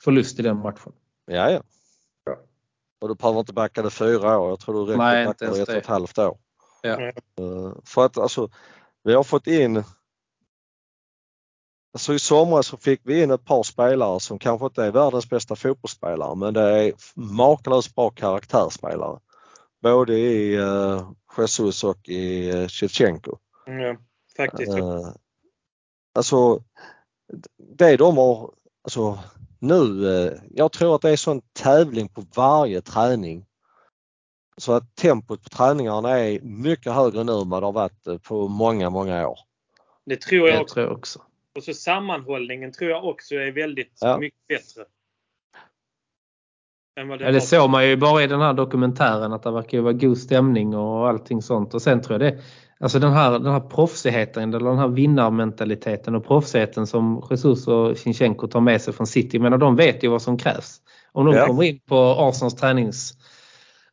förlust i den matchen. Ja, ja. Och du behöver inte backa det fyra år. Jag tror du räcker Nej, att backa det ett och ett halvt år. Ja. Eh, För att alltså, vi har fått in Alltså i somras så fick vi in ett par spelare som kanske inte är världens bästa fotbollsspelare men det är makalöst bra karaktärsspelare. Både i uh, Jesus och i uh, Shevchenko. Ja. Faktiskt. Eh, alltså det de har, alltså nu, eh, jag tror att det är sån tävling på varje träning. Så att tempot på träningarna är mycket högre nu än vad det har varit eh, på många, många år. Det tror jag Det också. tror jag också. Och så sammanhållningen tror jag också är väldigt Ja. mycket bättre. Var. såg man ju bara i den här dokumentären att det verkar ju vara god stämning och allting sånt. Och sen tror jag det, alltså den här, den här proffsigheten eller den här vinnarmentaliteten och proffsigheten som Jesus och Sinchenko tar med sig från City. Men de vet ju vad som krävs. Om de Ja. kommer in på Arsenals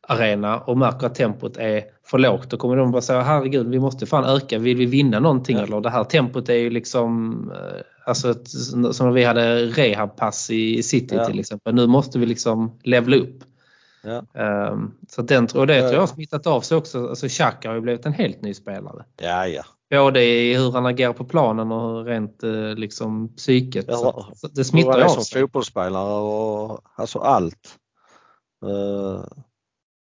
träningsarena och märker att tempot är för lågt då kommer de bara säga herregud vi måste fan öka, vill vi vinna någonting eller det här tempot är ju liksom eh, alltså ett, som när vi hade rehabpass i City Ja. till exempel. Nu måste vi liksom levla upp. Ja. Ehm, så den, och det Ja, tror jag har smittat av sig också. Alltså Xhaka har ju blivit en helt ny spelare. Ja, ja. Både i hur han agerar på planen och rent eh, liksom psyket. Ja, så, så det smittar av som sig. fotbollsspelare och alltså allt. Uh,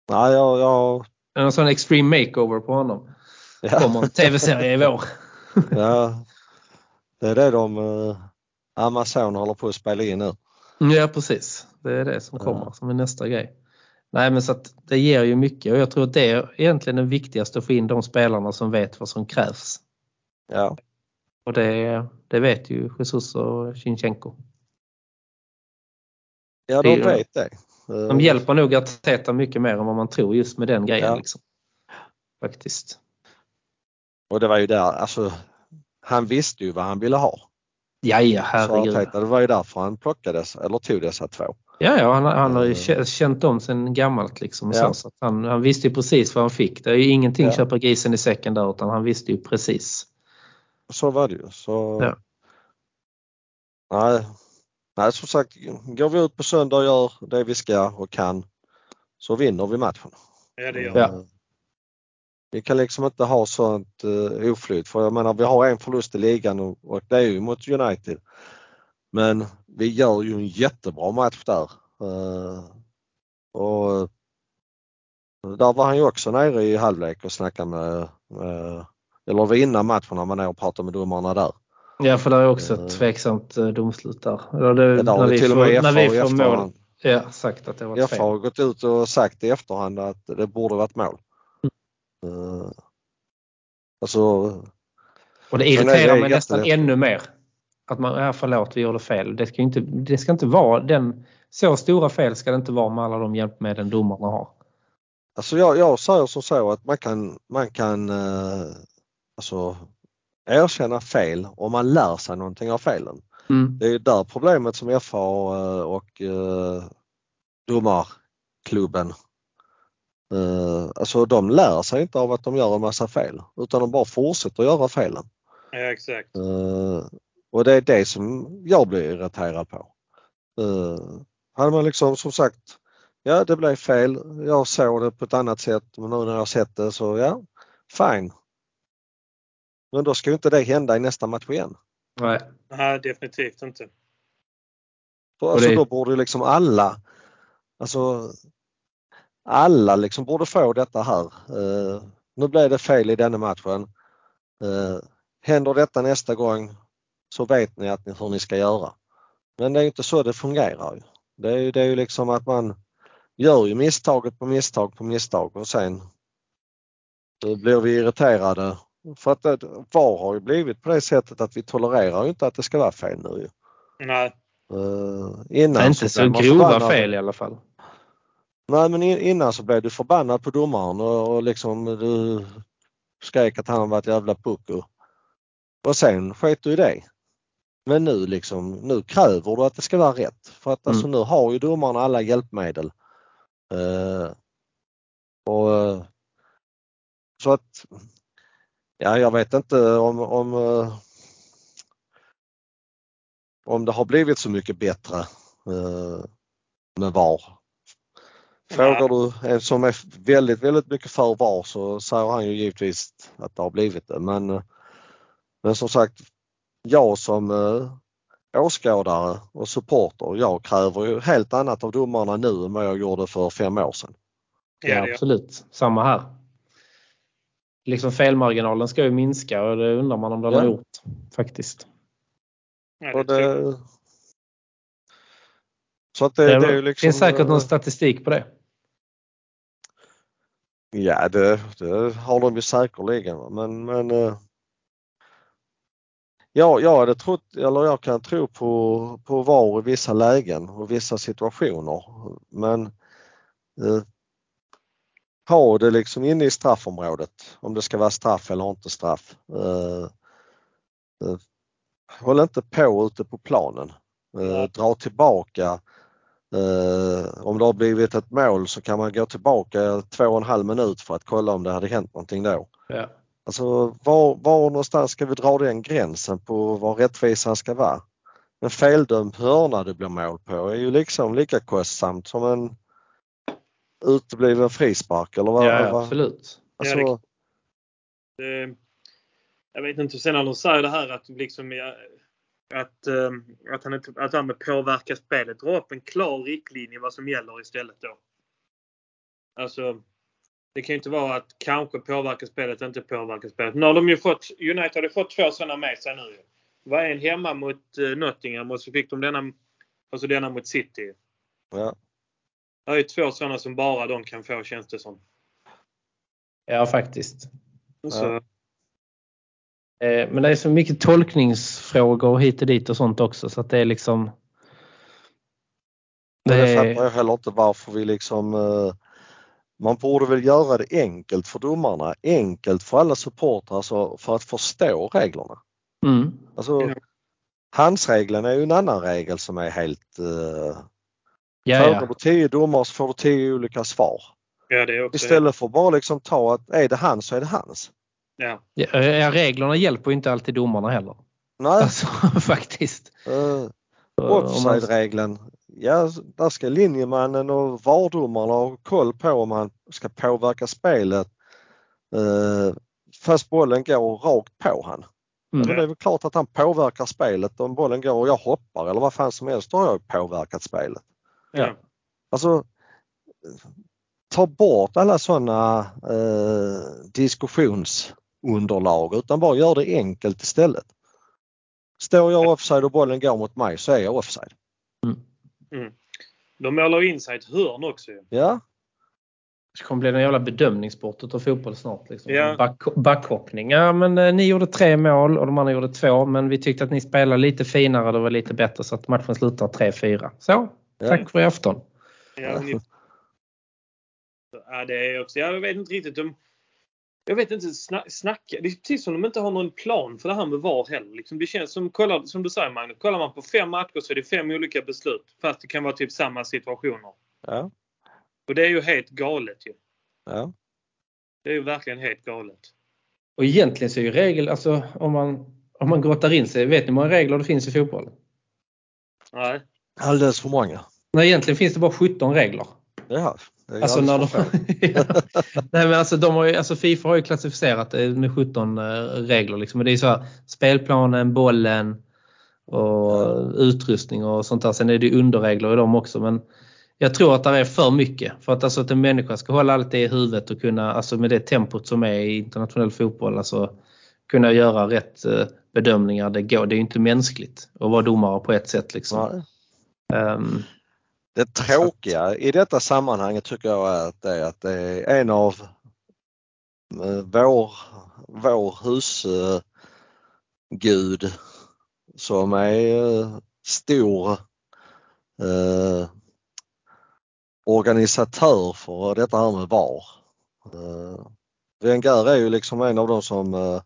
nej, jag, jag, En sån extreme makeover på honom. ja, Kommer en tv-serie i vår. *laughs* ja, det är det de uh, Amazon håller på att spela in nu. Ja precis. Det är det som kommer Ja. som är nästa grej. Nej men så att det ger ju mycket och jag tror att det är egentligen det viktigaste att få in de spelarna som vet vad som krävs. Ja. Och det, det vet ju Jesus och Shinchenko. Ja, de vet det. De hjälper nog Arteta mycket mer än vad man tror just med den grejen. Ja. Liksom. Faktiskt. Och det var ju där, alltså han visste ju vad han ville ha. Ja, ja, Så herregud. Arteta, det var ju därför han plockades, eller tog dessa två. Ja, ja han, han har ju Eh. kä- känt om sen gammalt liksom. Ja. så, så att han, han visste ju precis vad han fick. Det är ju ingenting Ja. köpa grisen i säcken där utan han visste ju precis. Så var det ju. Så... Ja. Nej. Nej, som sagt, går vi ut på söndag och gör det vi ska och kan så vinner vi matchen. Ja, det gör Ja. Eh, Vi kan liksom inte ha sånt uh, oflyt för jag menar vi har en förlust i ligan och, och det är ju mot United. Men vi gör ju en jättebra match där. Eh, och eh, där var han ju också nere i halvlek och snackade med, med eller var innan matchen när man är och pratar med domarna där. Ja, för det är också Eh. ett tveksamt eh, domslut där. Det, Ja, har när, vi till och får, med när vi får mål. Ja, sagt att det var FA har fel. gått ut och sagt i efterhand att det borde varit mål. Uh, alltså, Och det det irriterar är mig nästan ännu mer. Att man, ja förlåt vi gjorde fel. Det ska, inte, det ska inte vara den, så stora fel ska det inte vara med alla de hjälpmedel domarna har. alltså jag, jag säger som så att man kan, man kan uh, alltså, erkänna fel om man lär sig någonting av felen. Mm. Det är där problemet som FA eh, och uh, domarklubben uh, alltså de lär sig inte av att de gör en massa fel utan de bara fortsätter göra felen. Ja, exakt. Eh, och det är det som jag blir irriterad på. Hade man liksom som sagt, ja det blev fel, jag såg det på ett annat sätt men nu när jag sett det så ja, fine. Men då ska ju inte det hända i nästa match igen. Nej. Nej, definitivt inte. För, alltså, det- Då borde liksom alla, alltså alla liksom borde få detta här. Eh, nu blev det fel i denna matchen. Uh, händer detta nästa gång så vet ni att ni, hur ni ska göra. Men det är ju inte så det fungerar. Ju. Det, är, ju- det är ju liksom att man gör ju misstaget på misstag på misstag och sen då blir vi irriterade. För att det, VAR har ju blivit på det sättet att vi tolererar ju inte att det ska vara fel nu. Ju. Nej. Uh, innan inte så man grova förbannad. fel i alla fall. Nej men in- innan så blev du förbannad på domaren och, och liksom du skrek att han var ett jävla pucko. Och sen sket du i det. Men nu liksom, nu kräver du att det ska vara rätt. För att alltså nu har ju domaren alla hjälpmedel. Eh, och eh, Så att, ja jag vet inte om, om, eh, om det har blivit så mycket bättre eh, med VAR. Frågar du en som är väldigt, väldigt mycket för VAR så säger han ju givetvis att det har blivit det. Men, eh, men som sagt, jag som åskådare och supporter, jag kräver ju helt annat av domarna nu än vad jag gjorde för fem år sedan. Ja, absolut. Samma här. Liksom felmarginalen ska ju minska och det undrar man om den Ja. har gjort. Faktiskt. Ja, det så att det, det, är ju Det liksom, finns säkert någon statistik på det. Ja det, det har de ju säkerligen men, men eh, ja, jag hade trott, eller jag kan tro på, på VAR i vissa lägen och vissa situationer men eh, ha det liksom inne i straffområdet om det ska vara straff eller inte straff. Eh, håll inte på ute på planen. Nej. dra tillbaka om det har blivit ett mål så kan man gå tillbaka två och en halv minut för att kolla om det hade hänt någonting då. Ja. Alltså var, var någonstans ska vi dra den gränsen på vad rättvisan ska vara? En feldömd hörna det blir mål på är ju liksom lika kostsamt som en utebliven frispark eller vad? Ja, vad- absolut. Alltså, Ja, Eh, Jag vet inte, sen när de säger det här att liksom att, eh, att han inte att han med påverka spelet. Dra upp en klar riktlinje vad som gäller istället då. Alltså det kan ju inte vara att kanske påverka spelet, inte påverka spelet. Nu har de ju fått, United har ju fått två sådana med sig nu. ju. Det var en hemma mot eh, Nottingham och så fick de denna, alltså denna mot City. ja. Det är två sådana som bara de kan få känns det som. Ja, faktiskt. Så, Eh, Men det är så mycket tolkningsfrågor hit och dit och sånt också så att det är liksom... Det det fattar är, jag heller inte varför vi liksom eh, man borde väl göra det enkelt för domarna, enkelt för alla supportrar alltså för att förstå reglerna. mm, Alltså, Ja. Handsregeln är ju en annan regel som är helt... Eh, ja, du tio domare så får du tio olika svar. ja, det är också Istället för bara liksom ta att är det hans så är det hans. Ja. Ja, reglerna hjälper ju inte alltid domarna heller. Nej, Alltså *laughs* faktiskt. eh, Om man- offside-regeln. Ja, där ska linjemannen och VAR-domarna ha koll på om han ska påverka spelet eh, fast bollen går rakt på han. Mm. Men det är väl klart att han påverkar spelet om bollen går och jag hoppar eller vad fan som helst, då har jag påverkat spelet. Ja. Alltså ta bort alla sådana eh, diskussionsunderlag utan bara gör det enkelt istället. Står jag offside och bollen går mot mig så är jag offside. De målar in sig i ett hörn också. Ja, Det kommer bli en jävla bedömningssport utav fotboll snart. Liksom. Ja. Back, backhoppning. Ja, men eh, ni gjorde tre mål och de andra gjorde två. Men vi tyckte att ni spelade lite finare och det var lite bättre så att matchen slutar 3-4. Så. Tack för i afton. Ja, ni... ja, det är också, jag vet inte riktigt. De, jag vet inte, sna, snacka. Det är precis som de inte har någon plan för det här med VAR heller. Liksom det känns som, kollar, som du säger Magnus, kollar man på fem matcher så är det fem olika beslut. Fast det kan vara typ samma situationer. ja, Och det är ju helt galet ju. ja. Det är ju verkligen helt galet. Och egentligen så är ju regel, alltså om man, om man grottar in sig, vet ni hur många regler det finns i fotboll? Nej. Alldeles för många. Nej, egentligen finns det bara 17 regler. Ja, Alltså, när de, *laughs* ja. Nej, men alltså, de har ju, alltså Fifa har ju klassificerat det med 17 eh, regler. Liksom. Och det är så här, spelplanen, bollen och utrustning och sånt där. Sen är det underregler i dem också. Men jag tror att det är för mycket. För att, alltså, att en människa ska hålla allt det i huvudet och kunna, alltså med det tempot som är i internationell fotboll, alltså kunna göra rätt eh, bedömningar. Det går. Det är ju inte mänskligt att vara domare på ett sätt. Liksom. Nej. Ehm, Det tråkiga i detta sammanhanget tycker jag är att det är, att det är en av eh, vår, vår husgud som är eh, stor eh, organisatör för detta här med VAR. Eh, Wenger är ju liksom en av de som eh,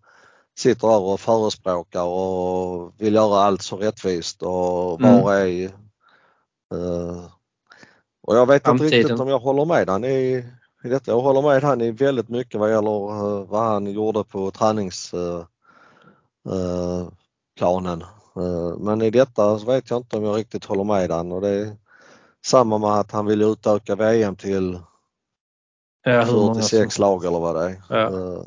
sitter där och förespråkar och vill göra allt så rättvist och Mm. VAR är eh, och jag vet inte Framtiden. riktigt om jag håller med han i, i detta. Jag håller med han i väldigt mycket vad gäller eh, vad han gjorde på träningsplanen. Eh. Eh, men i detta så vet jag inte om jag riktigt håller med han och det är samma med att han vill utöka VM till ja, hur många som- 46 lag eller vad det är. Ja.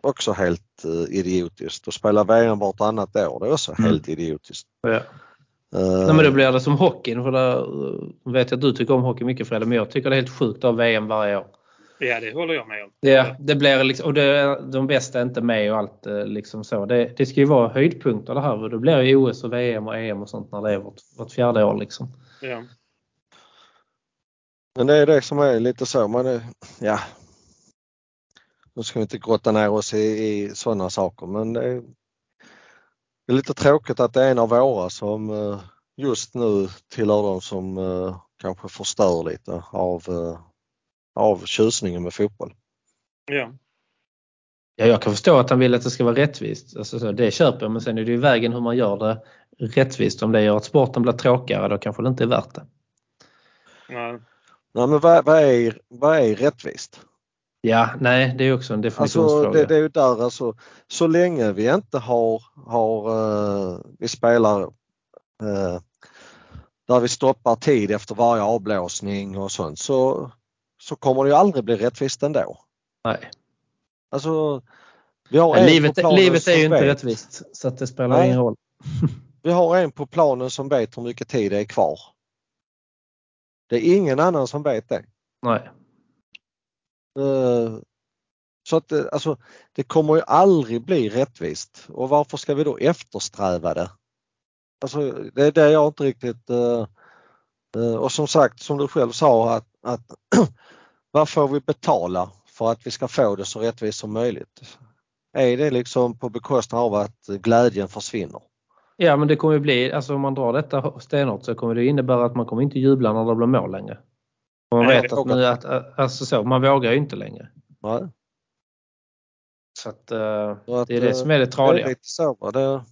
Också helt idiotiskt. Att spela VM vartannat år det är också Mm. helt idiotiskt. Ja. Eh, Nej, men då blir det som hockeyn. För där vet jag att du tycker om hockey mycket Fredrik, men jag tycker det är helt sjukt av VM varje år. Ja, det håller jag med om. Ja, det blir liksom, och det, de bästa är inte med och allt eh, liksom så. Det, det ska ju vara höjdpunkter det här och det blir ju OS och VM och EM och sånt när det är vårt, vårt fjärde år liksom. Ja. Men det är det som är lite så. Man är, ja. Nu ska vi inte grotta ner oss i, i sådana saker men det är, det är lite tråkigt att det är en av våra som eh, just nu tillhör de som eh, kanske förstör lite av, eh, av tjusningen med fotboll. Ja. Ja, jag kan förstå att han vill att det ska vara rättvist. Alltså, så, det köper jag men sen är det ju vägen hur man gör det rättvist. Om det gör att sporten blir tråkigare då kanske det inte är värt det. Ja. Nej, men vad, vad, är, vad är rättvist? Ja, nej det är också en Alltså definitionsfråga. det, det är ju där alltså, så länge vi inte har, har eh, vi spelar eh, där vi stoppar tid efter varje avblåsning och sånt så, så kommer det ju aldrig bli rättvist ändå. nej. Alltså, vi har en livet, livet är ju inte vet, rättvist så att det spelar Nej. ingen roll. *laughs* *laughs* Vi har en på planen som vet hur mycket tid det är kvar. Det är ingen annan som vet det. Nej. Eh, så att det- alltså, det kommer ju aldrig bli rättvist och varför ska vi då eftersträva det? Alltså, det är det jag inte riktigt... Eh, och som sagt, som du själv sa, att, att *clears throat* vad får vi betala för att vi ska få det så rättvist som möjligt? Är det liksom på bekostnad av att glädjen försvinner? Ja men det kommer ju bli, alltså om man drar detta stenhårt så kommer det innebära att man kommer inte jubla när det blir mål längre. Man Nej, vet att nu att, alltså så, man vågar ju inte längre. Nej. Så att, eh, Så att, det är det eh, som är det Det är tradiga. lite så. va, Det...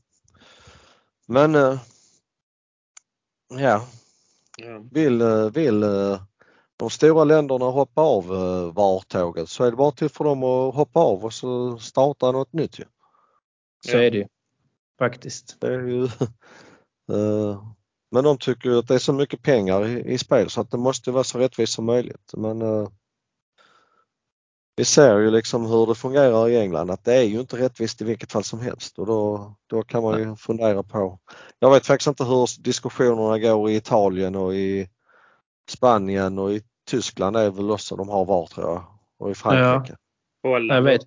Men eh, ja, vill, vill de stora länderna hoppa av VAR-tåget så är det bara till för dem att hoppa av och så starta något nytt ju. Så Ja. är det ju. Faktiskt. Det är ju *laughs* men de tycker att det är så mycket pengar i, i spel så att det måste vara så rättvist som möjligt. Men eh, vi ser ju liksom hur det fungerar i England att det är ju inte rättvist i vilket fall som helst och då, då kan man ju fundera på. Jag vet faktiskt inte hur diskussionerna går i Italien och i Spanien och i Tyskland är väl också de har VAR tror jag och i Frankrike. Holland. Jag vet.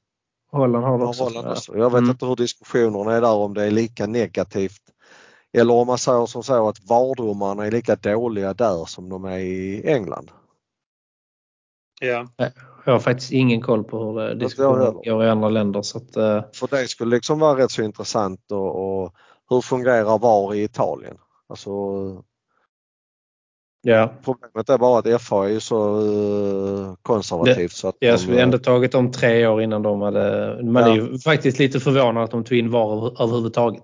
Holland har det Ja, också. Holland tror jag. också. Jag vet Mm. inte hur diskussionerna är där om det är lika negativt eller om man säger som så att VAR-domarna är lika dåliga där som de är i England. Ja. Jag har faktiskt ingen koll på hur det- diskussionen går i andra länder. Så att, eh, För det skulle liksom vara rätt så intressant och, och hur fungerar VAR i Italien? Alltså, ja. problemet är bara att FA är så eh, konservativt så att Ja, de, så vi har ändå tagit dem tre år innan de hade... Man Ja. är ju faktiskt lite förvånad att de tog in VAR över- överhuvudtaget.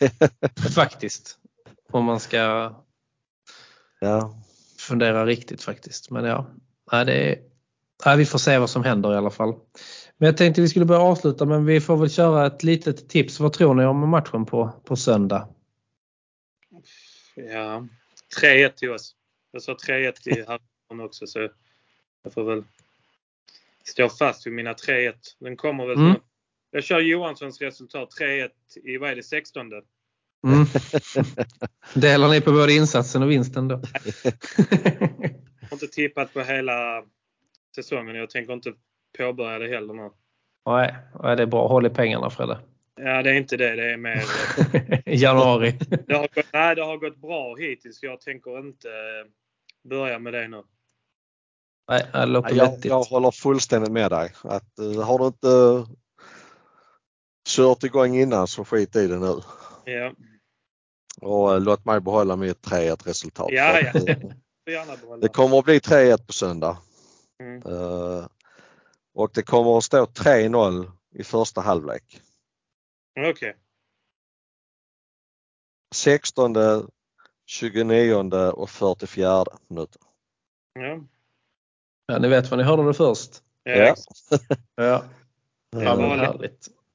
*laughs* faktiskt. Om man ska ja, fundera riktigt faktiskt. Men ja, nej, det är, nej, vi får se vad som händer i alla fall. Men jag tänkte vi skulle börja avsluta men vi får väl köra ett litet tips. Vad tror ni om matchen på, på söndag? ja. 3-1 till oss. Jag sa 3-1 till *laughs* Harrison också så jag får väl stå fast vid mina 3-1. Den kommer väl Mm. Jag kör Johanssons resultat 3-1 i, vad är det, 16? Mm. *laughs* Delar ni på både insatsen och vinsten då? Jag har inte tippat på hela säsongen. Jag tänker inte påbörja det heller nu. nej, det är bra. Håll i pengarna Fredde. Ja, det är inte det. Det är mer... *laughs* Januari. Det har gått, nej, det har gått bra hittills. Jag tänker inte eh, börja med det nu. Nej, det låter jag, vettigt. jag håller fullständigt med dig. Att, eh, har du inte uh, kört igång innan så skit i det nu. Ja, Och eh, låt mig behålla mitt 3-1 resultat. Ja, ja. eh. Det kommer att bli 3-1 på söndag. Mm. Eh, och det kommer att stå 3-0 i första halvlek. Okej. 16, 29 och 44 minuter. Ja. Ja, ni vet vad ni hörde det först. Ja. Ja. Ja, Ja, ja.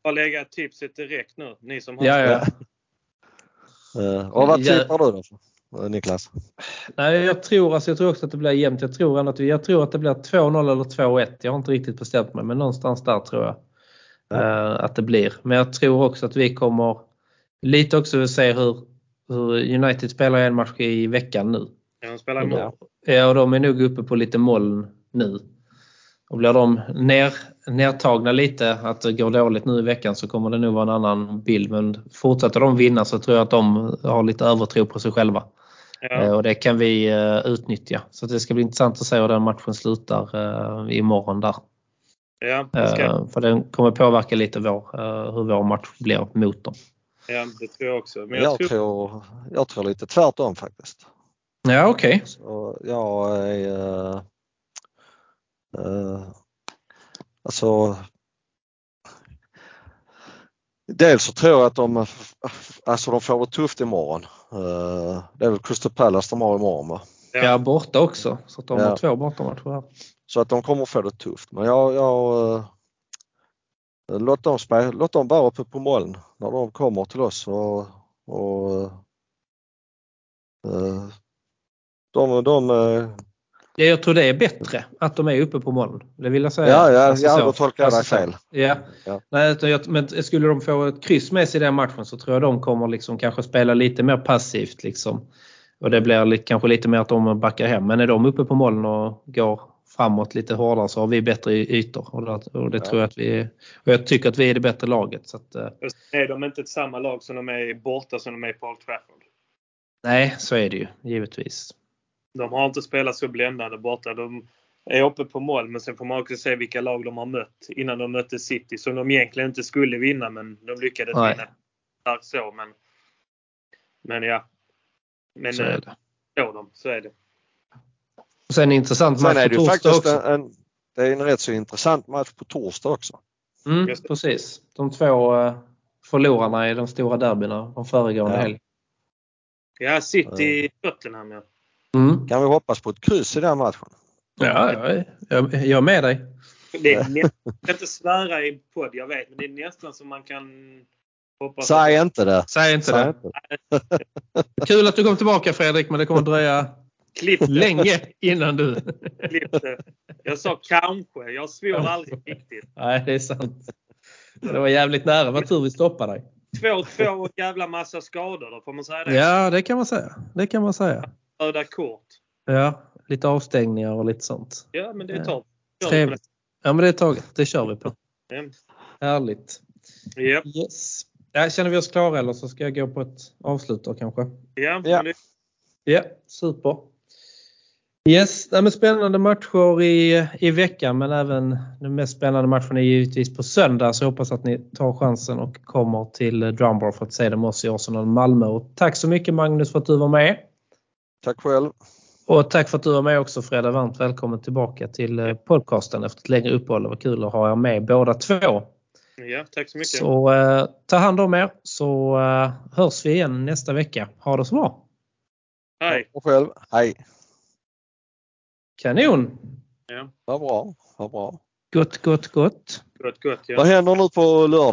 Bara lägga tipset direkt nu. Ni som har Ja, ja. Eh, och vad tippar du då eh, Niklas? Nej, jag tror, alltså, jag tror också att det blir jämnt. Jag tror, ändå att, vi- jag tror att det blir 2-0 eller 2-1. Jag har inte riktigt bestämt mig men någonstans där tror jag eh, att det blir. Men jag tror också att vi kommer lite också se hur, hur United spelar en match i veckan nu. Ja, de spelar imorgon. Ja, och de är nog uppe på lite moln nu. Och blir de ner, nertagna lite, att det går dåligt nu i veckan så kommer det nog vara en annan bild. Men fortsätter de vinna så tror jag att de har lite övertro på sig själva. Eh, Ja. Och det kan vi eh, utnyttja. Så det ska bli intressant att se hur den matchen slutar eh, imorgon där. Ja, det ska, Eh, För den kommer påverka lite vår, eh, hur vår match blir mot dem. ja, det tror jag också. Men jag, Jag tror, tror, jag tror lite tvärtom faktiskt. Ja okej. Jag är... eh, alltså... Dels så tror jag att de, alltså de får det tufft imorgon. Eh, det är väl Crystal Palace de har imorgon va? Ja. borta också. Så att de Ja. har två bortamatcher här. Så att de kommer få det tufft. Men jag, jag eh, låt, dem spela, låt dem vara uppe på moln när de kommer till oss. Och, och, de, de, Ja, jag tror det är bättre att de är uppe på moln. Det vill jag säga. ja, ja, Alltså ja då tolkar jag dig Alltså så. fel. Ja. Ja. Nej, jag, men skulle de få ett kryss med sig i den matchen så tror jag de kommer liksom kanske spela lite mer passivt. Liksom. Och det blir lite, kanske lite mer att de backar hem. Men är de uppe på moln och går framåt lite hårdare så har vi bättre ytor. Och det, och det Ja. tror jag att vi och jag tycker att vi är det bättre laget. Så att, eh, är de inte ett samma lag som de är borta som de är på Old Trafford? nej, så är det ju givetvis. De har inte spelat så bländande borta. De är uppe på mål men sen får man också se vilka lag de har mött innan de mötte City som de egentligen inte skulle vinna men de lyckades Nej. vinna. Starkt så men men ja. Men Så är eh, det. så dem, så är det. Och sen en intressant Sen match är på det ju torsdag faktiskt också. en, en, det är en rätt så intressant match på torsdag också. Mm, precis. De två eh, förlorarna i de stora derbyna de föregående Ja. helg. Ja, City Tottenham ja. Mm. Kan vi hoppas på ett kryss i den matchen? Ja, jag, är- jag, jag är med dig. Det är nästan, jag ska inte svära i podd, jag vet, men det är nästan som man kan hoppas Säg inte det. Säg inte Säg det. inte. *laughs* Kul att du kom tillbaka Fredrik, men det kommer dröja Klipp länge innan du... klipp det. Jag sa kanske, jag svor aldrig riktigt. Nej, det är sant. Det var jävligt nära. Vad tur vi stoppade dig. Två, två jävla massa skador då, får man säga det? Ja, det kan man säga. Det kan man säga. Röda kort. Ja, lite avstängningar och lite sånt. Ja, men det tar vi. Trevligt. Ja, men det är taget. Det kör vi på. Ja. Härligt. Ja, Yes. Ja, känner vi oss klara eller så ska jag gå på ett avslut då kanske? ja, Ja. Ja, super. Yes, nej, men spännande matcher i, i veckan men även den mest spännande matchen är givetvis på söndag så jag hoppas att ni tar chansen och kommer till eh, Drumbar för att se dem oss i Arsenal Malmö. Och tack så mycket Magnus för att du var med. Tack själv. Och tack för att du var med också Freda. Varmt välkommen tillbaka till eh, podcasten efter ett längre uppehåll. Det var kul att ha er med båda två. ja, tack så mycket. Så eh, ta hand om er så eh, hörs vi igen nästa vecka. Ha det så bra! Hej. Och själv. Hej. Kanon! Ja, Vad bra. Vad bra. Gott, gott, gott! gott, gott. Ja. Vad händer nu på lördag?